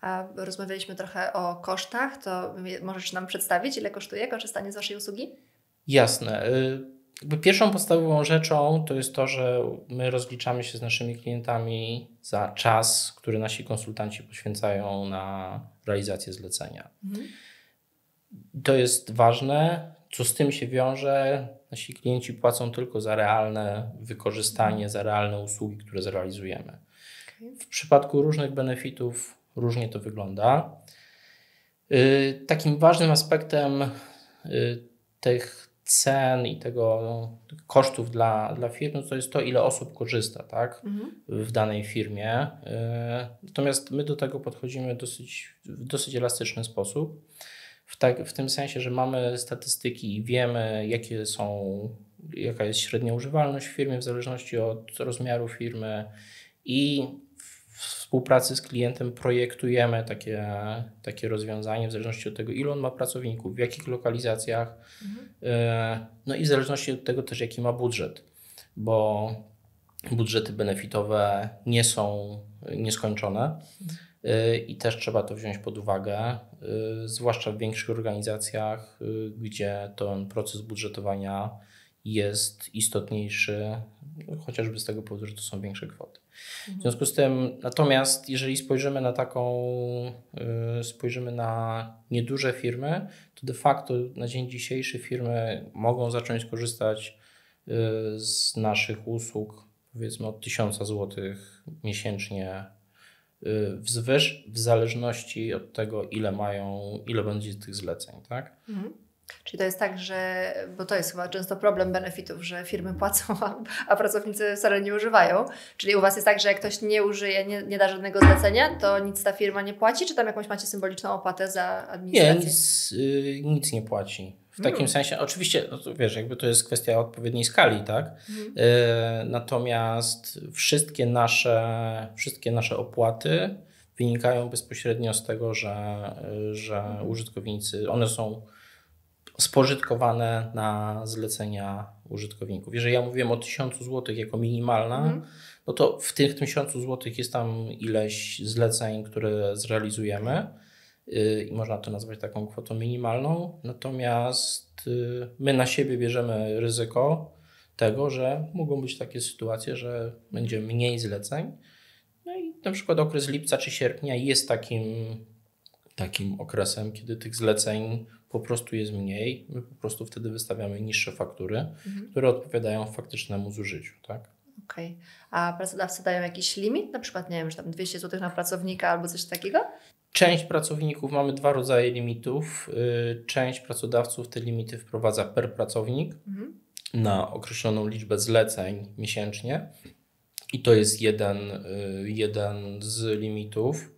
A rozmawialiśmy trochę o kosztach, to możesz nam przedstawić, ile kosztuje korzystanie z Waszej usługi? Jasne. Y, pierwszą podstawową rzeczą to jest to, że my rozliczamy się z naszymi klientami za czas, który nasi konsultanci poświęcają na realizację zlecenia. Mhm. To jest ważne. Co z tym się wiąże? Nasi klienci płacą tylko za realne wykorzystanie, za realne usługi, które zrealizujemy. W przypadku różnych benefitów różnie to wygląda. Yy, takim ważnym aspektem yy, tych cen i tego kosztów dla, dla firmy, to jest to, ile osób korzysta tak, mhm. w danej firmie. Y, natomiast my do tego podchodzimy dosyć, w dosyć elastyczny sposób. W, tak, w tym sensie, że mamy statystyki i wiemy, jakie są, jaka jest średnia używalność w firmie w zależności od rozmiaru firmy i współpracy z klientem projektujemy takie, takie rozwiązanie w zależności od tego, ile on ma pracowników, w jakich lokalizacjach, mhm. E, no i w zależności od tego też, jaki ma budżet, bo budżety benefitowe nie są nieskończone mhm. I też trzeba to wziąć pod uwagę, e, zwłaszcza w większych organizacjach, gdzie ten proces budżetowania jest istotniejszy, chociażby z tego powodu, że to są większe kwoty. W związku z tym, natomiast jeżeli spojrzymy na taką, y, spojrzymy na nieduże firmy, to de facto na dzień dzisiejszy firmy mogą zacząć korzystać y, z naszych usług powiedzmy od 1000 zł miesięcznie y, wzwyż, w zależności od tego, ile mają, ile będzie tych zleceń, tak? Mhm. Czyli to jest tak, że, bo to jest chyba często problem benefitów, że firmy płacą, a, a, pracownicy wcale nie używają. Czyli u Was jest tak, że jak ktoś nie użyje, nie, nie da żadnego zlecenia, to nic ta firma nie płaci, czy tam jakąś macie symboliczną opłatę za administrację? Nie, nic, y, nic nie płaci. W takim hmm. sensie, oczywiście, no to wiesz, jakby to jest kwestia odpowiedniej skali, tak? Hmm. Y, natomiast wszystkie nasze, wszystkie nasze opłaty wynikają bezpośrednio z tego, że, że hmm. użytkownicy, one są spożytkowane na zlecenia użytkowników. Jeżeli ja mówiłem o 1000 zł jako minimalna, mhm. no to w tych 1000 zł jest tam ileś zleceń, które zrealizujemy i można to nazwać taką kwotą minimalną. Natomiast y, my na siebie bierzemy ryzyko tego, że mogą być takie sytuacje, że będzie mniej zleceń. No i na przykład okres lipca czy sierpnia jest takim, takim okresem, kiedy tych zleceń po prostu jest mniej. My po prostu wtedy wystawiamy niższe faktury, mhm. które odpowiadają faktycznemu zużyciu. Tak? Okej. Okay. A pracodawcy dają jakiś limit? Na przykład, nie wiem, że tam 200 zł na pracownika albo coś takiego? Część pracowników, mamy dwa rodzaje limitów. Y, część pracodawców te limity wprowadza per pracownik mhm. na określoną liczbę zleceń miesięcznie. I to jest jeden, y, jeden z limitów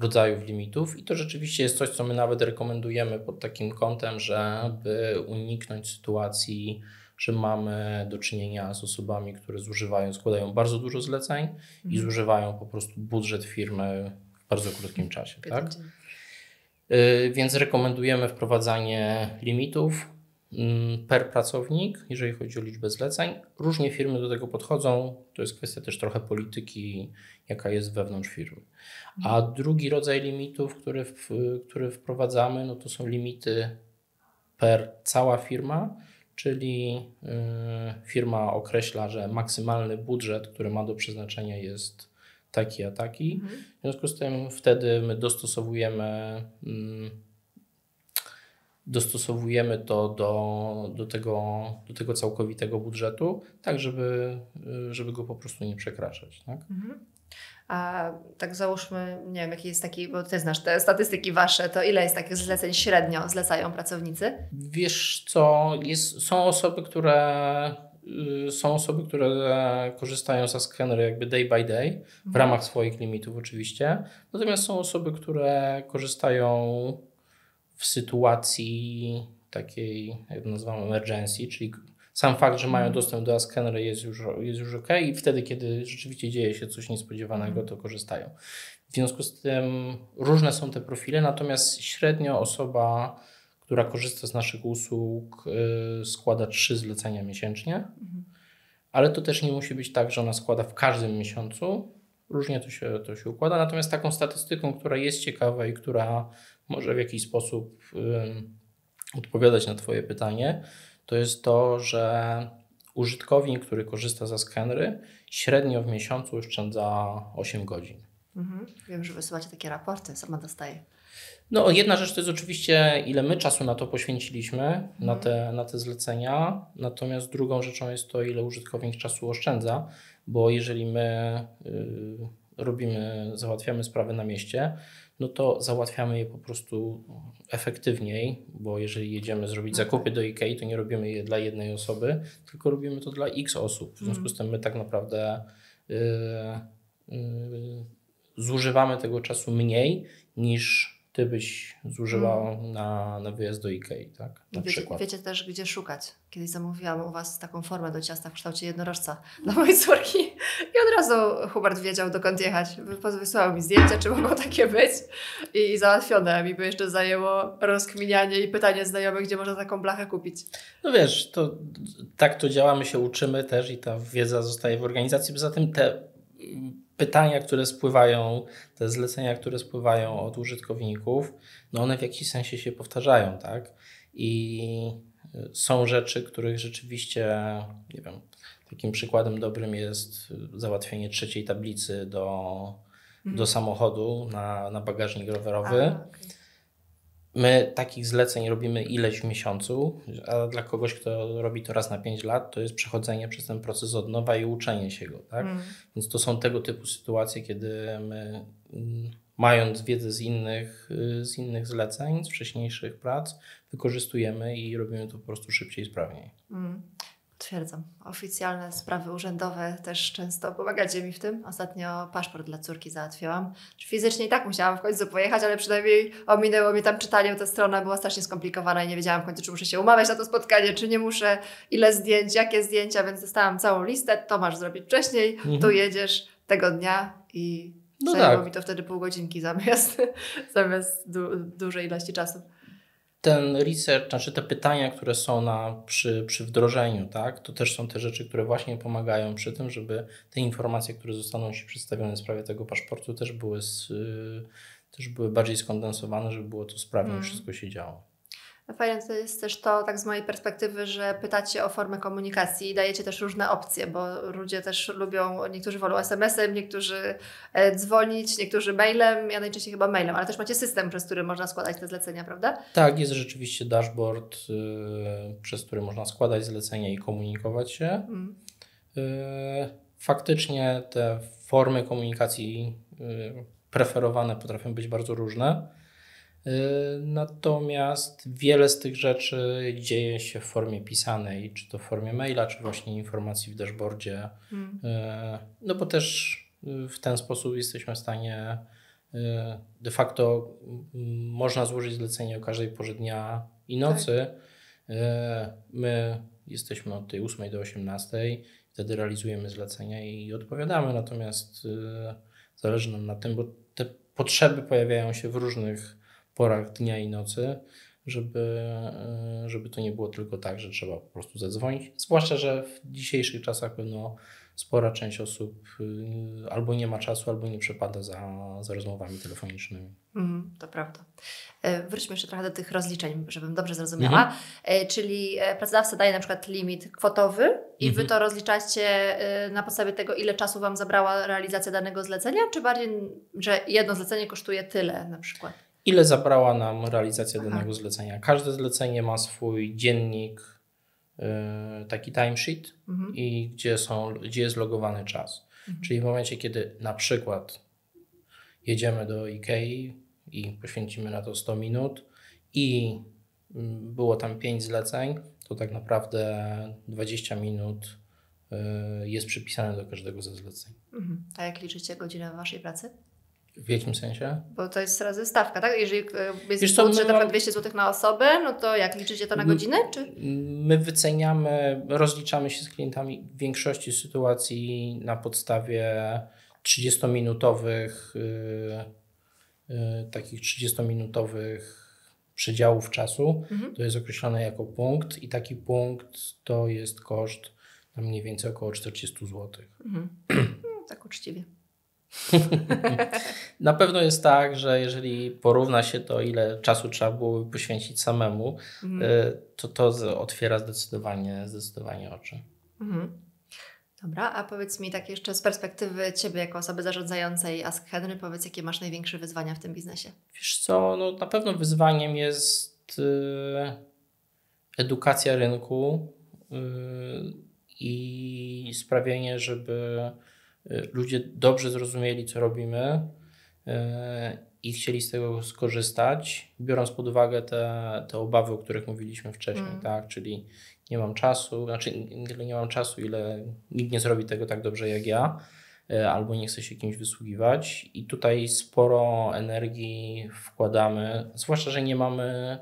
rodzajów limitów i to rzeczywiście jest coś, co my nawet rekomendujemy pod takim kątem, żeby uniknąć sytuacji, że mamy do czynienia z osobami, które zużywają, składają bardzo dużo zleceń mhm. i zużywają po prostu budżet firmy bardzo krótkim czasie. Tak? Y, więc rekomendujemy wprowadzanie limitów mm, per pracownik, jeżeli chodzi o liczbę zleceń. Różnie firmy do tego podchodzą. To jest kwestia też trochę polityki, jaka jest wewnątrz firmy. A drugi rodzaj limitów, który, w, który wprowadzamy, no to są limity per cała firma, czyli y, firma określa, że maksymalny budżet, który ma do przeznaczenia jest taki a taki. Mhm. W związku z tym wtedy my dostosowujemy, y, dostosowujemy to do, do, tego, do tego całkowitego budżetu, tak żeby, żeby go po prostu nie przekraczać. Tak? Mhm. A tak załóżmy, nie wiem, jaki jest taki, bo ty znasz te statystyki wasze, to ile jest takich zleceń średnio zlecają pracownicy? Wiesz co, jest, są osoby, które są osoby, które korzystają ze skenery jakby day by day, w mhm. ramach swoich limitów oczywiście. Natomiast są osoby, które korzystają w sytuacji takiej, jak nazywamy emergency, czyli sam fakt, że mają mhm. dostęp do Askenery jest już, jest już ok i wtedy, kiedy rzeczywiście dzieje się coś niespodziewanego, mhm. to korzystają. W związku z tym różne są te profile, natomiast średnio osoba, która korzysta z naszych usług, yy, składa trzy zlecenia miesięcznie, mhm. ale to też nie musi być tak, że ona składa w każdym miesiącu. Różnie to się, to się układa. Natomiast taką statystyką, która jest ciekawa i która może w jakiś sposób odpowiadać na Twoje pytanie, to jest to, że użytkownik, który korzysta ze skenery, średnio w miesiącu oszczędza 8 godzin. Mhm. Wiem, że wysyłacie takie raporty, sama dostaję. No, jedna rzecz to jest oczywiście, ile my czasu na to poświęciliśmy, mhm. na, te, na te zlecenia, natomiast drugą rzeczą jest to, ile użytkownik czasu oszczędza, bo jeżeli my y, robimy, załatwiamy sprawy na mieście, no to załatwiamy je po prostu efektywniej, bo jeżeli jedziemy zrobić okay. zakupy do IKEA, to nie robimy je dla jednej osoby, tylko robimy to dla x osób. W związku z tym my tak naprawdę yy, yy, zużywamy tego czasu mniej niż ty byś zużyła mm. na, na wyjazd do Ikei, tak? Na wiecie, przykład. wiecie też, gdzie szukać. Kiedyś zamówiłam u Was taką formę do ciasta w kształcie jednorożca dla mojej córki i od razu Hubert wiedział, dokąd jechać. Wysłał mi zdjęcia, czy mogą takie być i, i załatwione. Mi by jeszcze zajęło rozkminianie i pytanie znajomych, gdzie można taką blachę kupić. No wiesz, to tak to działa, my się uczymy też i ta wiedza zostaje w organizacji. Poza tym te pytania, które spływają, te zlecenia, które spływają od użytkowników, no one w jakiś sensie się powtarzają, tak? I Są rzeczy, których rzeczywiście, nie wiem, takim przykładem dobrym jest załatwienie trzeciej tablicy do, mhm. do samochodu na, na bagażnik rowerowy. A, okay. My takich zleceń robimy ileś w miesiącu, a dla kogoś, kto robi to raz na 5 lat, to jest przechodzenie przez ten proces od nowa i uczenie się go. Tak? Mm. Więc to są tego typu sytuacje, kiedy my, mając wiedzę z innych, y, z innych zleceń, z wcześniejszych prac, wykorzystujemy i robimy to po prostu szybciej i sprawniej. Mm. Potwierdzam. Oficjalne sprawy urzędowe też często pomagacie mi w tym. Ostatnio paszport dla córki załatwiłam. Fizycznie i tak musiałam w końcu pojechać, ale przynajmniej ominęło mi tam czytanie. Ta strona była strasznie skomplikowana i nie wiedziałam w końcu, czy muszę się umawiać na to spotkanie, czy nie muszę, ile zdjęć, jakie zdjęcia, więc dostałam całą listę. To masz zrobić wcześniej, mhm. tu jedziesz tego dnia i no zajęło tak. mi to wtedy pół godzinki zamiast, zamiast du dużej ilości czasu ten research, znaczy te pytania, które są na, przy, przy wdrożeniu, tak, to też są te rzeczy, które właśnie pomagają przy tym, żeby te informacje, które zostaną Ci przedstawione w sprawie tego paszportu, też były, z, y, też były bardziej skondensowane, żeby było to sprawnie, mm. wszystko się działo. Fajne to jest też to, tak z mojej perspektywy, że pytacie o formę komunikacji i dajecie też różne opcje, bo ludzie też lubią, niektórzy wolą SMS-em, niektórzy e, dzwonić, niektórzy mailem, ja najczęściej chyba mailem, ale też macie system, przez który można składać te zlecenia, prawda? Tak, jest rzeczywiście dashboard, yy, przez który można składać zlecenia i komunikować się. Mm. Yy, faktycznie te formy komunikacji yy, preferowane potrafią być bardzo różne. Y, natomiast wiele z tych rzeczy dzieje się w formie pisanej, czy to w formie maila, czy właśnie informacji w dashboardzie. Hmm. Y, no bo też y, w ten sposób jesteśmy w stanie de facto można złożyć zlecenie o każdej porze dnia i nocy. Tak. My jesteśmy od tej 8 do 18, wtedy realizujemy zlecenia i odpowiadamy, natomiast zależy nam na tym, bo te potrzeby pojawiają się w różnych porach dnia i nocy, żeby, e, żeby to nie było tylko tak, że trzeba po prostu zadzwonić. Zwłaszcza, że w dzisiejszych czasach no, spora część osób y, albo nie ma czasu, albo nie przepada za, za rozmowami telefonicznymi. Mm, to prawda. E, wróćmy jeszcze trochę do tych rozliczeń, żebym dobrze zrozumiała. Mhm. E, czyli pracodawca daje na przykład limit kwotowy i mhm. Wy to rozliczacie na podstawie tego, ile czasu Wam zabrała realizacja danego zlecenia, czy bardziej, że jedno zlecenie kosztuje tyle na przykład? Ile zabrała nam realizacja Aha. danego zlecenia. Każde zlecenie ma swój dziennik, yy, taki timesheet, mhm. i gdzie, są, gdzie jest logowany czas. Mhm. Czyli w momencie, kiedy na przykład jedziemy do IKEA i poświęcimy na to 100 minut i mm, było tam 5 zleceń, to tak naprawdę 20 minut y, jest przypisane do każdego ze zleceń. Mhm. A jak liczycie godzinę waszej pracy? W jakim sensie? Bo to jest razy stawka, tak? Jeżeli e, jest Wiesz budżet na 200 zł na osobę, no to jak liczycie to na godzinę? Czy? My wyceniamy, rozliczamy się z klientami w większości sytuacji na podstawie 30-minutowych yy, yy, takich 30-minutowych przedziałów czasu. Mhm. To jest określone jako punkt i taki punkt to jest koszt na mniej więcej około 40 zł. Mhm. No, tak uczciwie. Na pewno jest tak, że jeżeli porówna się to, ile czasu trzeba było poświęcić samemu, mhm. Y, to to otwiera zdecydowanie, zdecydowanie oczy. Mhm. Dobra, a powiedz mi tak jeszcze z perspektywy Ciebie jako osoby zarządzającej Ask Henry, powiedz jakie masz największe wyzwania w tym biznesie? Wiesz co, no na pewno wyzwaniem jest yy, edukacja rynku yy, i sprawienie, żeby ludzie dobrze zrozumieli, co robimy y, i chcieli z tego skorzystać, biorąc pod uwagę te, te obawy, o których mówiliśmy wcześniej, mm. tak? Czyli nie mam czasu, znaczy nie, nie mam czasu, ile nikt nie zrobi tego tak dobrze jak ja, y, albo nie chce się kimś wysługiwać. I tutaj sporo energii wkładamy, zwłaszcza, że nie mamy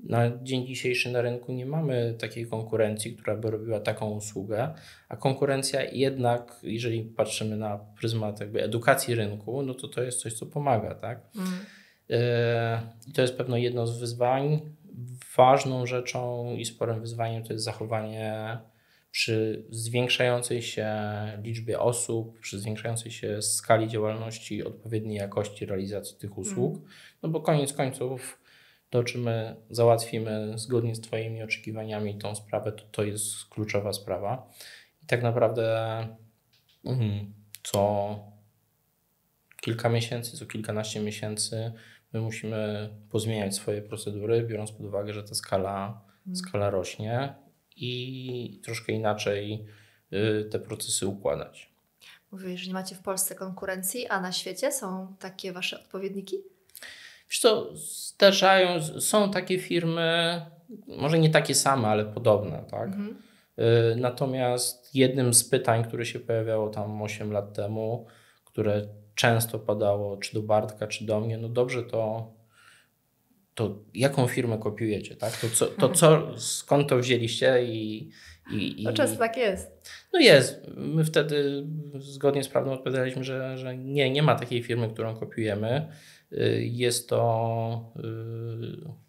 na dzień dzisiejszy na rynku nie mamy takiej konkurencji, która by robiła taką usługę, a konkurencja jednak, jeżeli patrzymy na pryzmat jakby edukacji rynku, no to to jest coś, co pomaga, tak? Mm. I to jest pewno jedno z wyzwań. Ważną rzeczą i sporym wyzwaniem to jest zachowanie przy zwiększającej się liczbie osób, przy zwiększającej się skali działalności, odpowiedniej jakości realizacji tych usług, mm. no bo koniec końców To, czy my załatwimy zgodnie z Twoimi oczekiwaniami tą sprawę, to, to jest kluczowa sprawa. I tak naprawdę mm, co kilka miesięcy, co kilkanaście miesięcy my musimy pozmieniać swoje procedury, biorąc pod uwagę, że ta skala, mm. skala rośnie i troszkę inaczej y, te procesy układać. Mówisz, że nie macie w Polsce konkurencji, a na świecie są takie wasze odpowiedniki? Wiesz co, zdarzają, są takie firmy, może nie takie same, ale podobne, tak? Mhm. Y, natomiast jednym z pytań, które się pojawiało tam 8 lat temu, które często padało, czy do Bartka, czy do mnie, no dobrze, to, to jaką firmę kopiujecie, tak? To, co, to co, skąd to wzięliście i... i, i no często tak jest. No jest. My wtedy zgodnie z prawdą odpowiadaliśmy, że, że nie, nie ma takiej firmy, którą kopiujemy. Jest to y,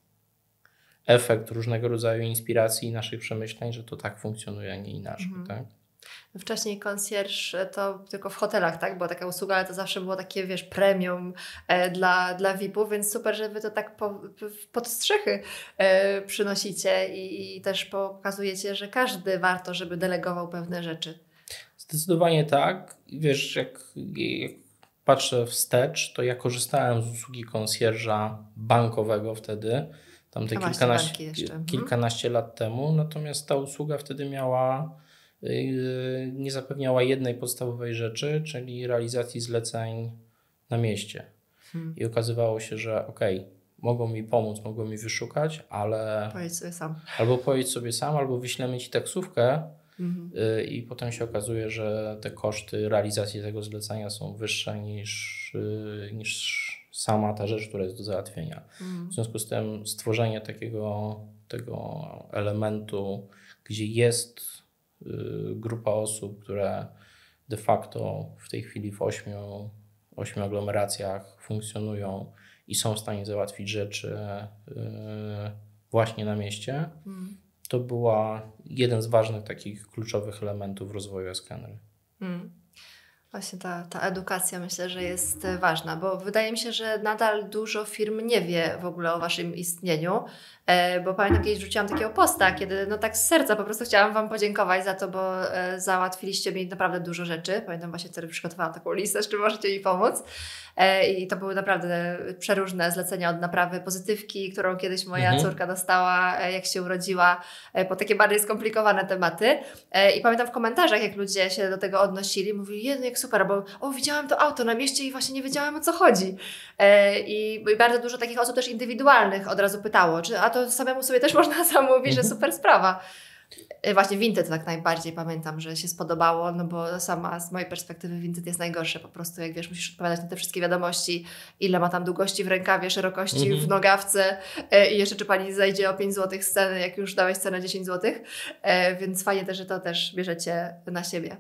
efekt różnego rodzaju inspiracji i naszych przemyśleń, że to tak funkcjonuje, a nie inaczej. Mhm. Tak? Wcześniej concierge to tylko w hotelach, tak? Była taka usługa, ale to zawsze było takie, wiesz, premium e, dla, dla VIP-ów, więc super, że wy to tak po, pod strzechy e, przynosicie i, i, też pokazujecie, że każdy warto, żeby delegował pewne rzeczy. Zdecydowanie tak. Wiesz, jak, jak patrzę wstecz, to ja korzystałem z usługi konsjerża bankowego wtedy, tam te kilkanaście, kilkanaście lat temu, natomiast ta usługa wtedy miała Y, nie zapewniała jednej podstawowej rzeczy, czyli realizacji zleceń na mieście. Hmm. I okazywało się, że okej, okay, mogą mi pomóc, mogą mi wyszukać, ale. Pojedź sobie sam. Albo pojedź sobie sam, albo wyślemy ci taksówkę. Mhm. Y, I potem się okazuje, że te koszty realizacji tego zlecenia są wyższe niż, y, niż sama ta rzecz, która jest do załatwienia. Mhm. W związku z tym stworzenie takiego tego elementu, gdzie jest Y, grupa osób, które de facto w tej chwili w ośmiu, ośmiu aglomeracjach funkcjonują i są w stanie załatwić rzeczy właśnie na mieście, mm. To była jeden z ważnych takich kluczowych elementów rozwoju Scanner. Mm. Właśnie ta, ta edukacja myślę, że jest e, ważna, bo wydaje mi się, że nadal dużo firm nie wie w ogóle o Waszym istnieniu, e, bo pamiętam kiedyś rzuciłam takiego posta, kiedy no tak z serca po prostu chciałam Wam podziękować za to, bo e, załatwiliście mi naprawdę dużo rzeczy. Pamiętam właśnie wtedy przygotowałam taką listę, z czym możecie mi pomóc. I to były naprawdę przeróżne zlecenia od naprawy pozytywki, którą kiedyś moja mhm. córka dostała, jak się urodziła, po takie bardziej skomplikowane tematy. I pamiętam w komentarzach, jak ludzie się do tego odnosili, mówili, jak super, bo o, widziałam to auto na mieście i właśnie nie wiedziałam o co chodzi. E, i, I bardzo dużo takich osób też indywidualnych od razu pytało, czy a to samemu sobie też można zamówić, że mhm. super sprawa. E, właśnie Vinted tak najbardziej pamiętam, że się spodobało, no bo sama z mojej perspektywy Vinted jest najgorsze po prostu, jak wiesz, musisz odpowiadać na te wszystkie wiadomości, ile ma tam długości w rękawie, szerokości mm -hmm. w nogawce e, i jeszcze czy pani zajdzie o 5 zł z ceny, jak już dałeś cenę 10 zł, więc fajnie też, że to też bierzecie na siebie.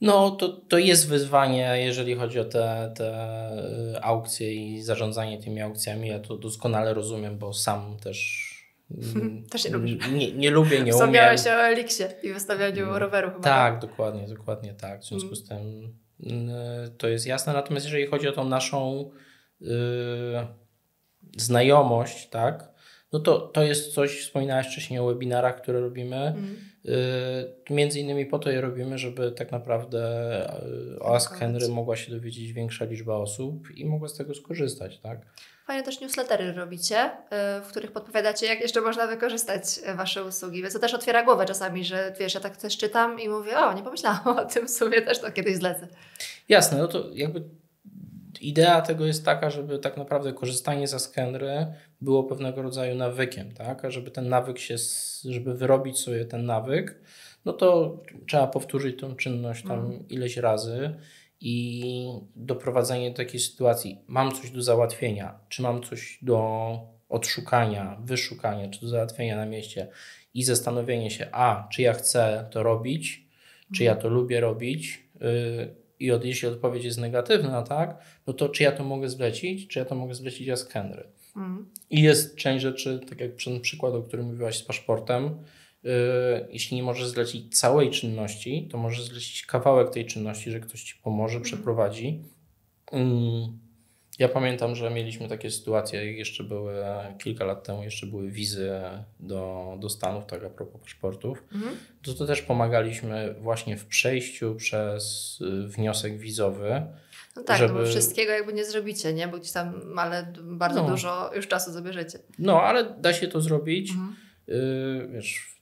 No, to, to jest wyzwanie, jeżeli chodzi o te, te y, aukcje i zarządzanie tymi aukcjami. Ja to doskonale rozumiem, bo sam też też nie lubisz. Nie, nie lubię, nie umiem. Wspomniałeś o Eliksie i wystawianiu mm. roweru chyba. Tak, tak, dokładnie, dokładnie tak. W związku mm. z tym y, to jest jasne. Natomiast jeżeli chodzi o tą naszą y, znajomość, tak, no to, to jest coś, wspominałeś wcześniej o webinarach, które robimy. Mm. Y, między innymi po to je robimy, żeby tak naprawdę y, o Ask Henry mogła się dowiedzieć większa liczba osób i mogła z tego skorzystać, tak? Fajne też newslettery robicie, y, w których podpowiadacie, jak jeszcze można wykorzystać Wasze usługi. Więc to też otwiera głowę czasami, że wiesz, ja tak też czytam i mówię, o, nie pomyślałam o tym, w sumie też to kiedyś zlecę. Jasne, no to jakby idea tego jest taka, żeby tak naprawdę korzystanie ze skenry było pewnego rodzaju nawykiem, tak? A żeby ten nawyk się, żeby wyrobić sobie ten nawyk, no to trzeba powtórzyć tą czynność tam mm. ileś razy i doprowadzenie do takiej sytuacji, mam coś do załatwienia, czy mam coś do odszukania, wyszukania, czy do załatwienia na mieście i zastanowienie się, a czy ja chcę to robić, czy ja to lubię robić, yy, i od, jeśli odpowiedź jest negatywna, tak, no to czy ja to mogę zlecić, czy ja to mogę zlecić as Henry. Mm. I jest część rzeczy, tak jak ten przykład, o którym mówiłaś z paszportem, yy, jeśli nie możesz zlecić całej czynności, to możesz zlecić kawałek tej czynności, że ktoś ci pomoże, mm. przeprowadzi. Yy, Ja pamiętam, że mieliśmy takie sytuacje, jak jeszcze były kilka lat temu, jeszcze były wizy do, do Stanów, tak a propos paszportów. Mhm. To, to też pomagaliśmy właśnie w przejściu przez y, wniosek wizowy. No tak, Żeby- no bo wszystkiego jakby nie zrobicie, nie? Bo gdzieś tam, ale bardzo No. dużo już czasu zabierzecie. No, ale da się to zrobić. Mhm. Y, wiesz,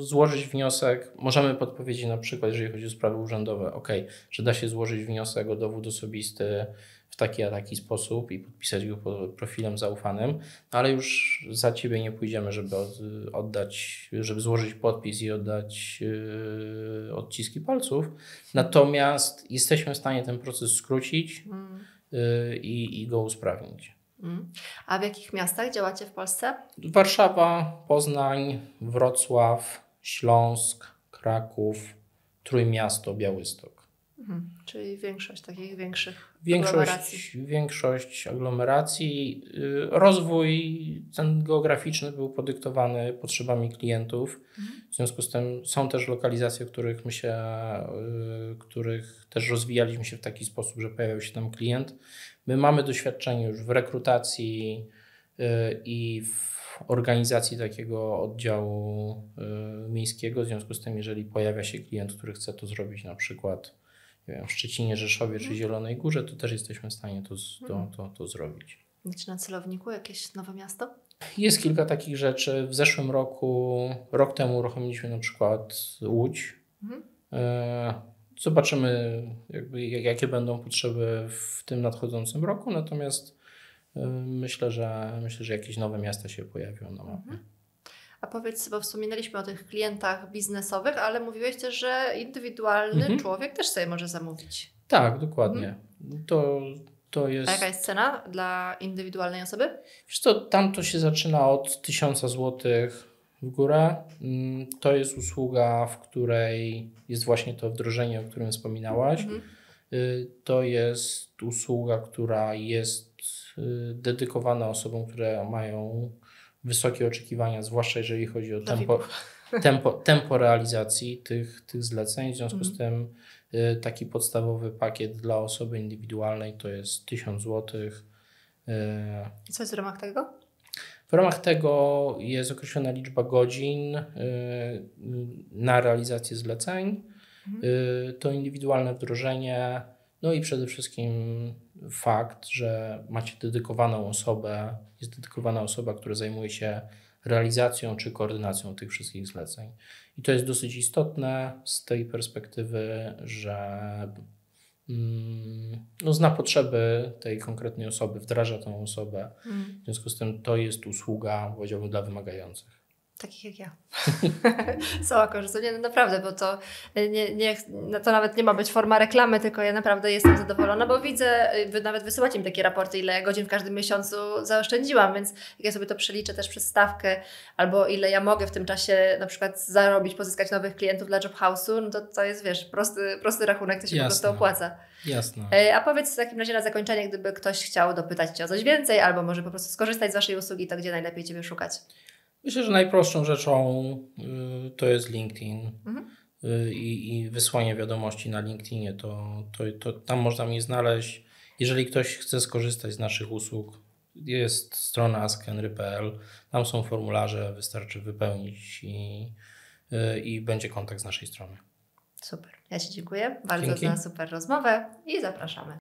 złożyć wniosek. Możemy podpowiedzieć na przykład, jeżeli chodzi o sprawy urzędowe, ok, że da się złożyć wniosek o dowód osobisty w taki a taki sposób i podpisać go pod profilem zaufanym, no ale już za ciebie nie pójdziemy, żeby od, oddać, żeby złożyć podpis i oddać yy, odciski palców. Natomiast jesteśmy w stanie ten proces skrócić Mm. yy, i, i go usprawnić. Mm. A w jakich miastach działacie w Polsce? Warszawa, Poznań, Wrocław, Śląsk, Kraków, Trójmiasto, Białystok. Mhm. Czyli większość takich większych aglomeracji. Większość, większość aglomeracji. y, Rozwój ten geograficzny był podyktowany potrzebami klientów. W związku z tym są też lokalizacje, których my się, y, których też rozwijaliśmy się w taki sposób, że pojawiał się tam klient. My mamy doświadczenie już w rekrutacji y, i w organizacji takiego oddziału miejskiego. W związku z tym, jeżeli pojawia się klient, który chce to zrobić na przykład nie wiem, w Szczecinie, Rzeszowie czy Zielonej Górze, to też jesteśmy w stanie to, to, to, to zrobić. Macie na celowniku jakieś nowe miasto? Jest kilka takich rzeczy. W zeszłym roku, rok temu uruchomiliśmy na przykład Łódź. Mhm. E, Zobaczymy, jakby, jak- jakie będą potrzeby w tym nadchodzącym roku, natomiast e, myślę, że myślę, że jakieś nowe miasta się pojawią na mapie. A powiedz, bo wspominaliśmy o tych klientach biznesowych, ale mówiłeś też, że indywidualny Mhm. człowiek też sobie może zamówić. Tak, dokładnie. To, to jest. A jaka jest cena dla indywidualnej osoby? Wiesz co, tam to się zaczyna od 1000 zł w górę. Mm, To jest usługa, w której jest właśnie to wdrożenie, o którym wspominałaś. Mhm. Y, To jest usługa, która jest y, dedykowana osobom, które mają wysokie oczekiwania, zwłaszcza jeżeli chodzi o tempo, tempo, tempo realizacji tych, tych zleceń. W związku Mhm. z tym y, taki podstawowy pakiet dla osoby indywidualnej to jest 1000 zł. I co jest w ramach tego? W ramach tego jest określona liczba godzin y, na realizację zleceń. Y, To indywidualne wdrożenie, no i przede wszystkim fakt, że macie dedykowaną osobę, jest dedykowana osoba, która zajmuje się realizacją czy koordynacją tych wszystkich zleceń. I to jest dosyć istotne z tej perspektywy, że mm, no, zna potrzeby tej konkretnej osoby, wdraża tą osobę. Mhm. W związku z tym to jest usługa, powiedziałbym, dla wymagających. Takich jak ja. Sama korzystam. Nie, no naprawdę, bo to, nie, nie, no to nawet nie ma być forma reklamy, tylko ja naprawdę jestem zadowolona, bo widzę, wy nawet wysyłacie mi takie raporty, ile godzin w każdym miesiącu zaoszczędziłam, więc jak ja sobie to przeliczę też przez stawkę, albo ile ja mogę w tym czasie na przykład zarobić, pozyskać nowych klientów dla Job House'u, no to to jest, wiesz, prosty, prosty rachunek, to się po Jasne. prostu opłaca. Jasne. E, A powiedz w takim razie na zakończenie, gdyby ktoś chciał dopytać Cię o coś więcej, albo może po prostu skorzystać z Waszej usługi, to gdzie najlepiej Ciebie szukać? Myślę, że najprostszą rzeczą y, to jest LinkedIn Mhm. y, i, i wysłanie wiadomości na LinkedInie. To, to, to tam można mnie znaleźć. Jeżeli ktoś chce skorzystać z naszych usług, jest strona askhenry.pl, tam są formularze, wystarczy wypełnić i, y, i będzie kontakt z naszej strony. Super. Ja Ci dziękuję bardzo Dzięki. za super rozmowę i zapraszamy.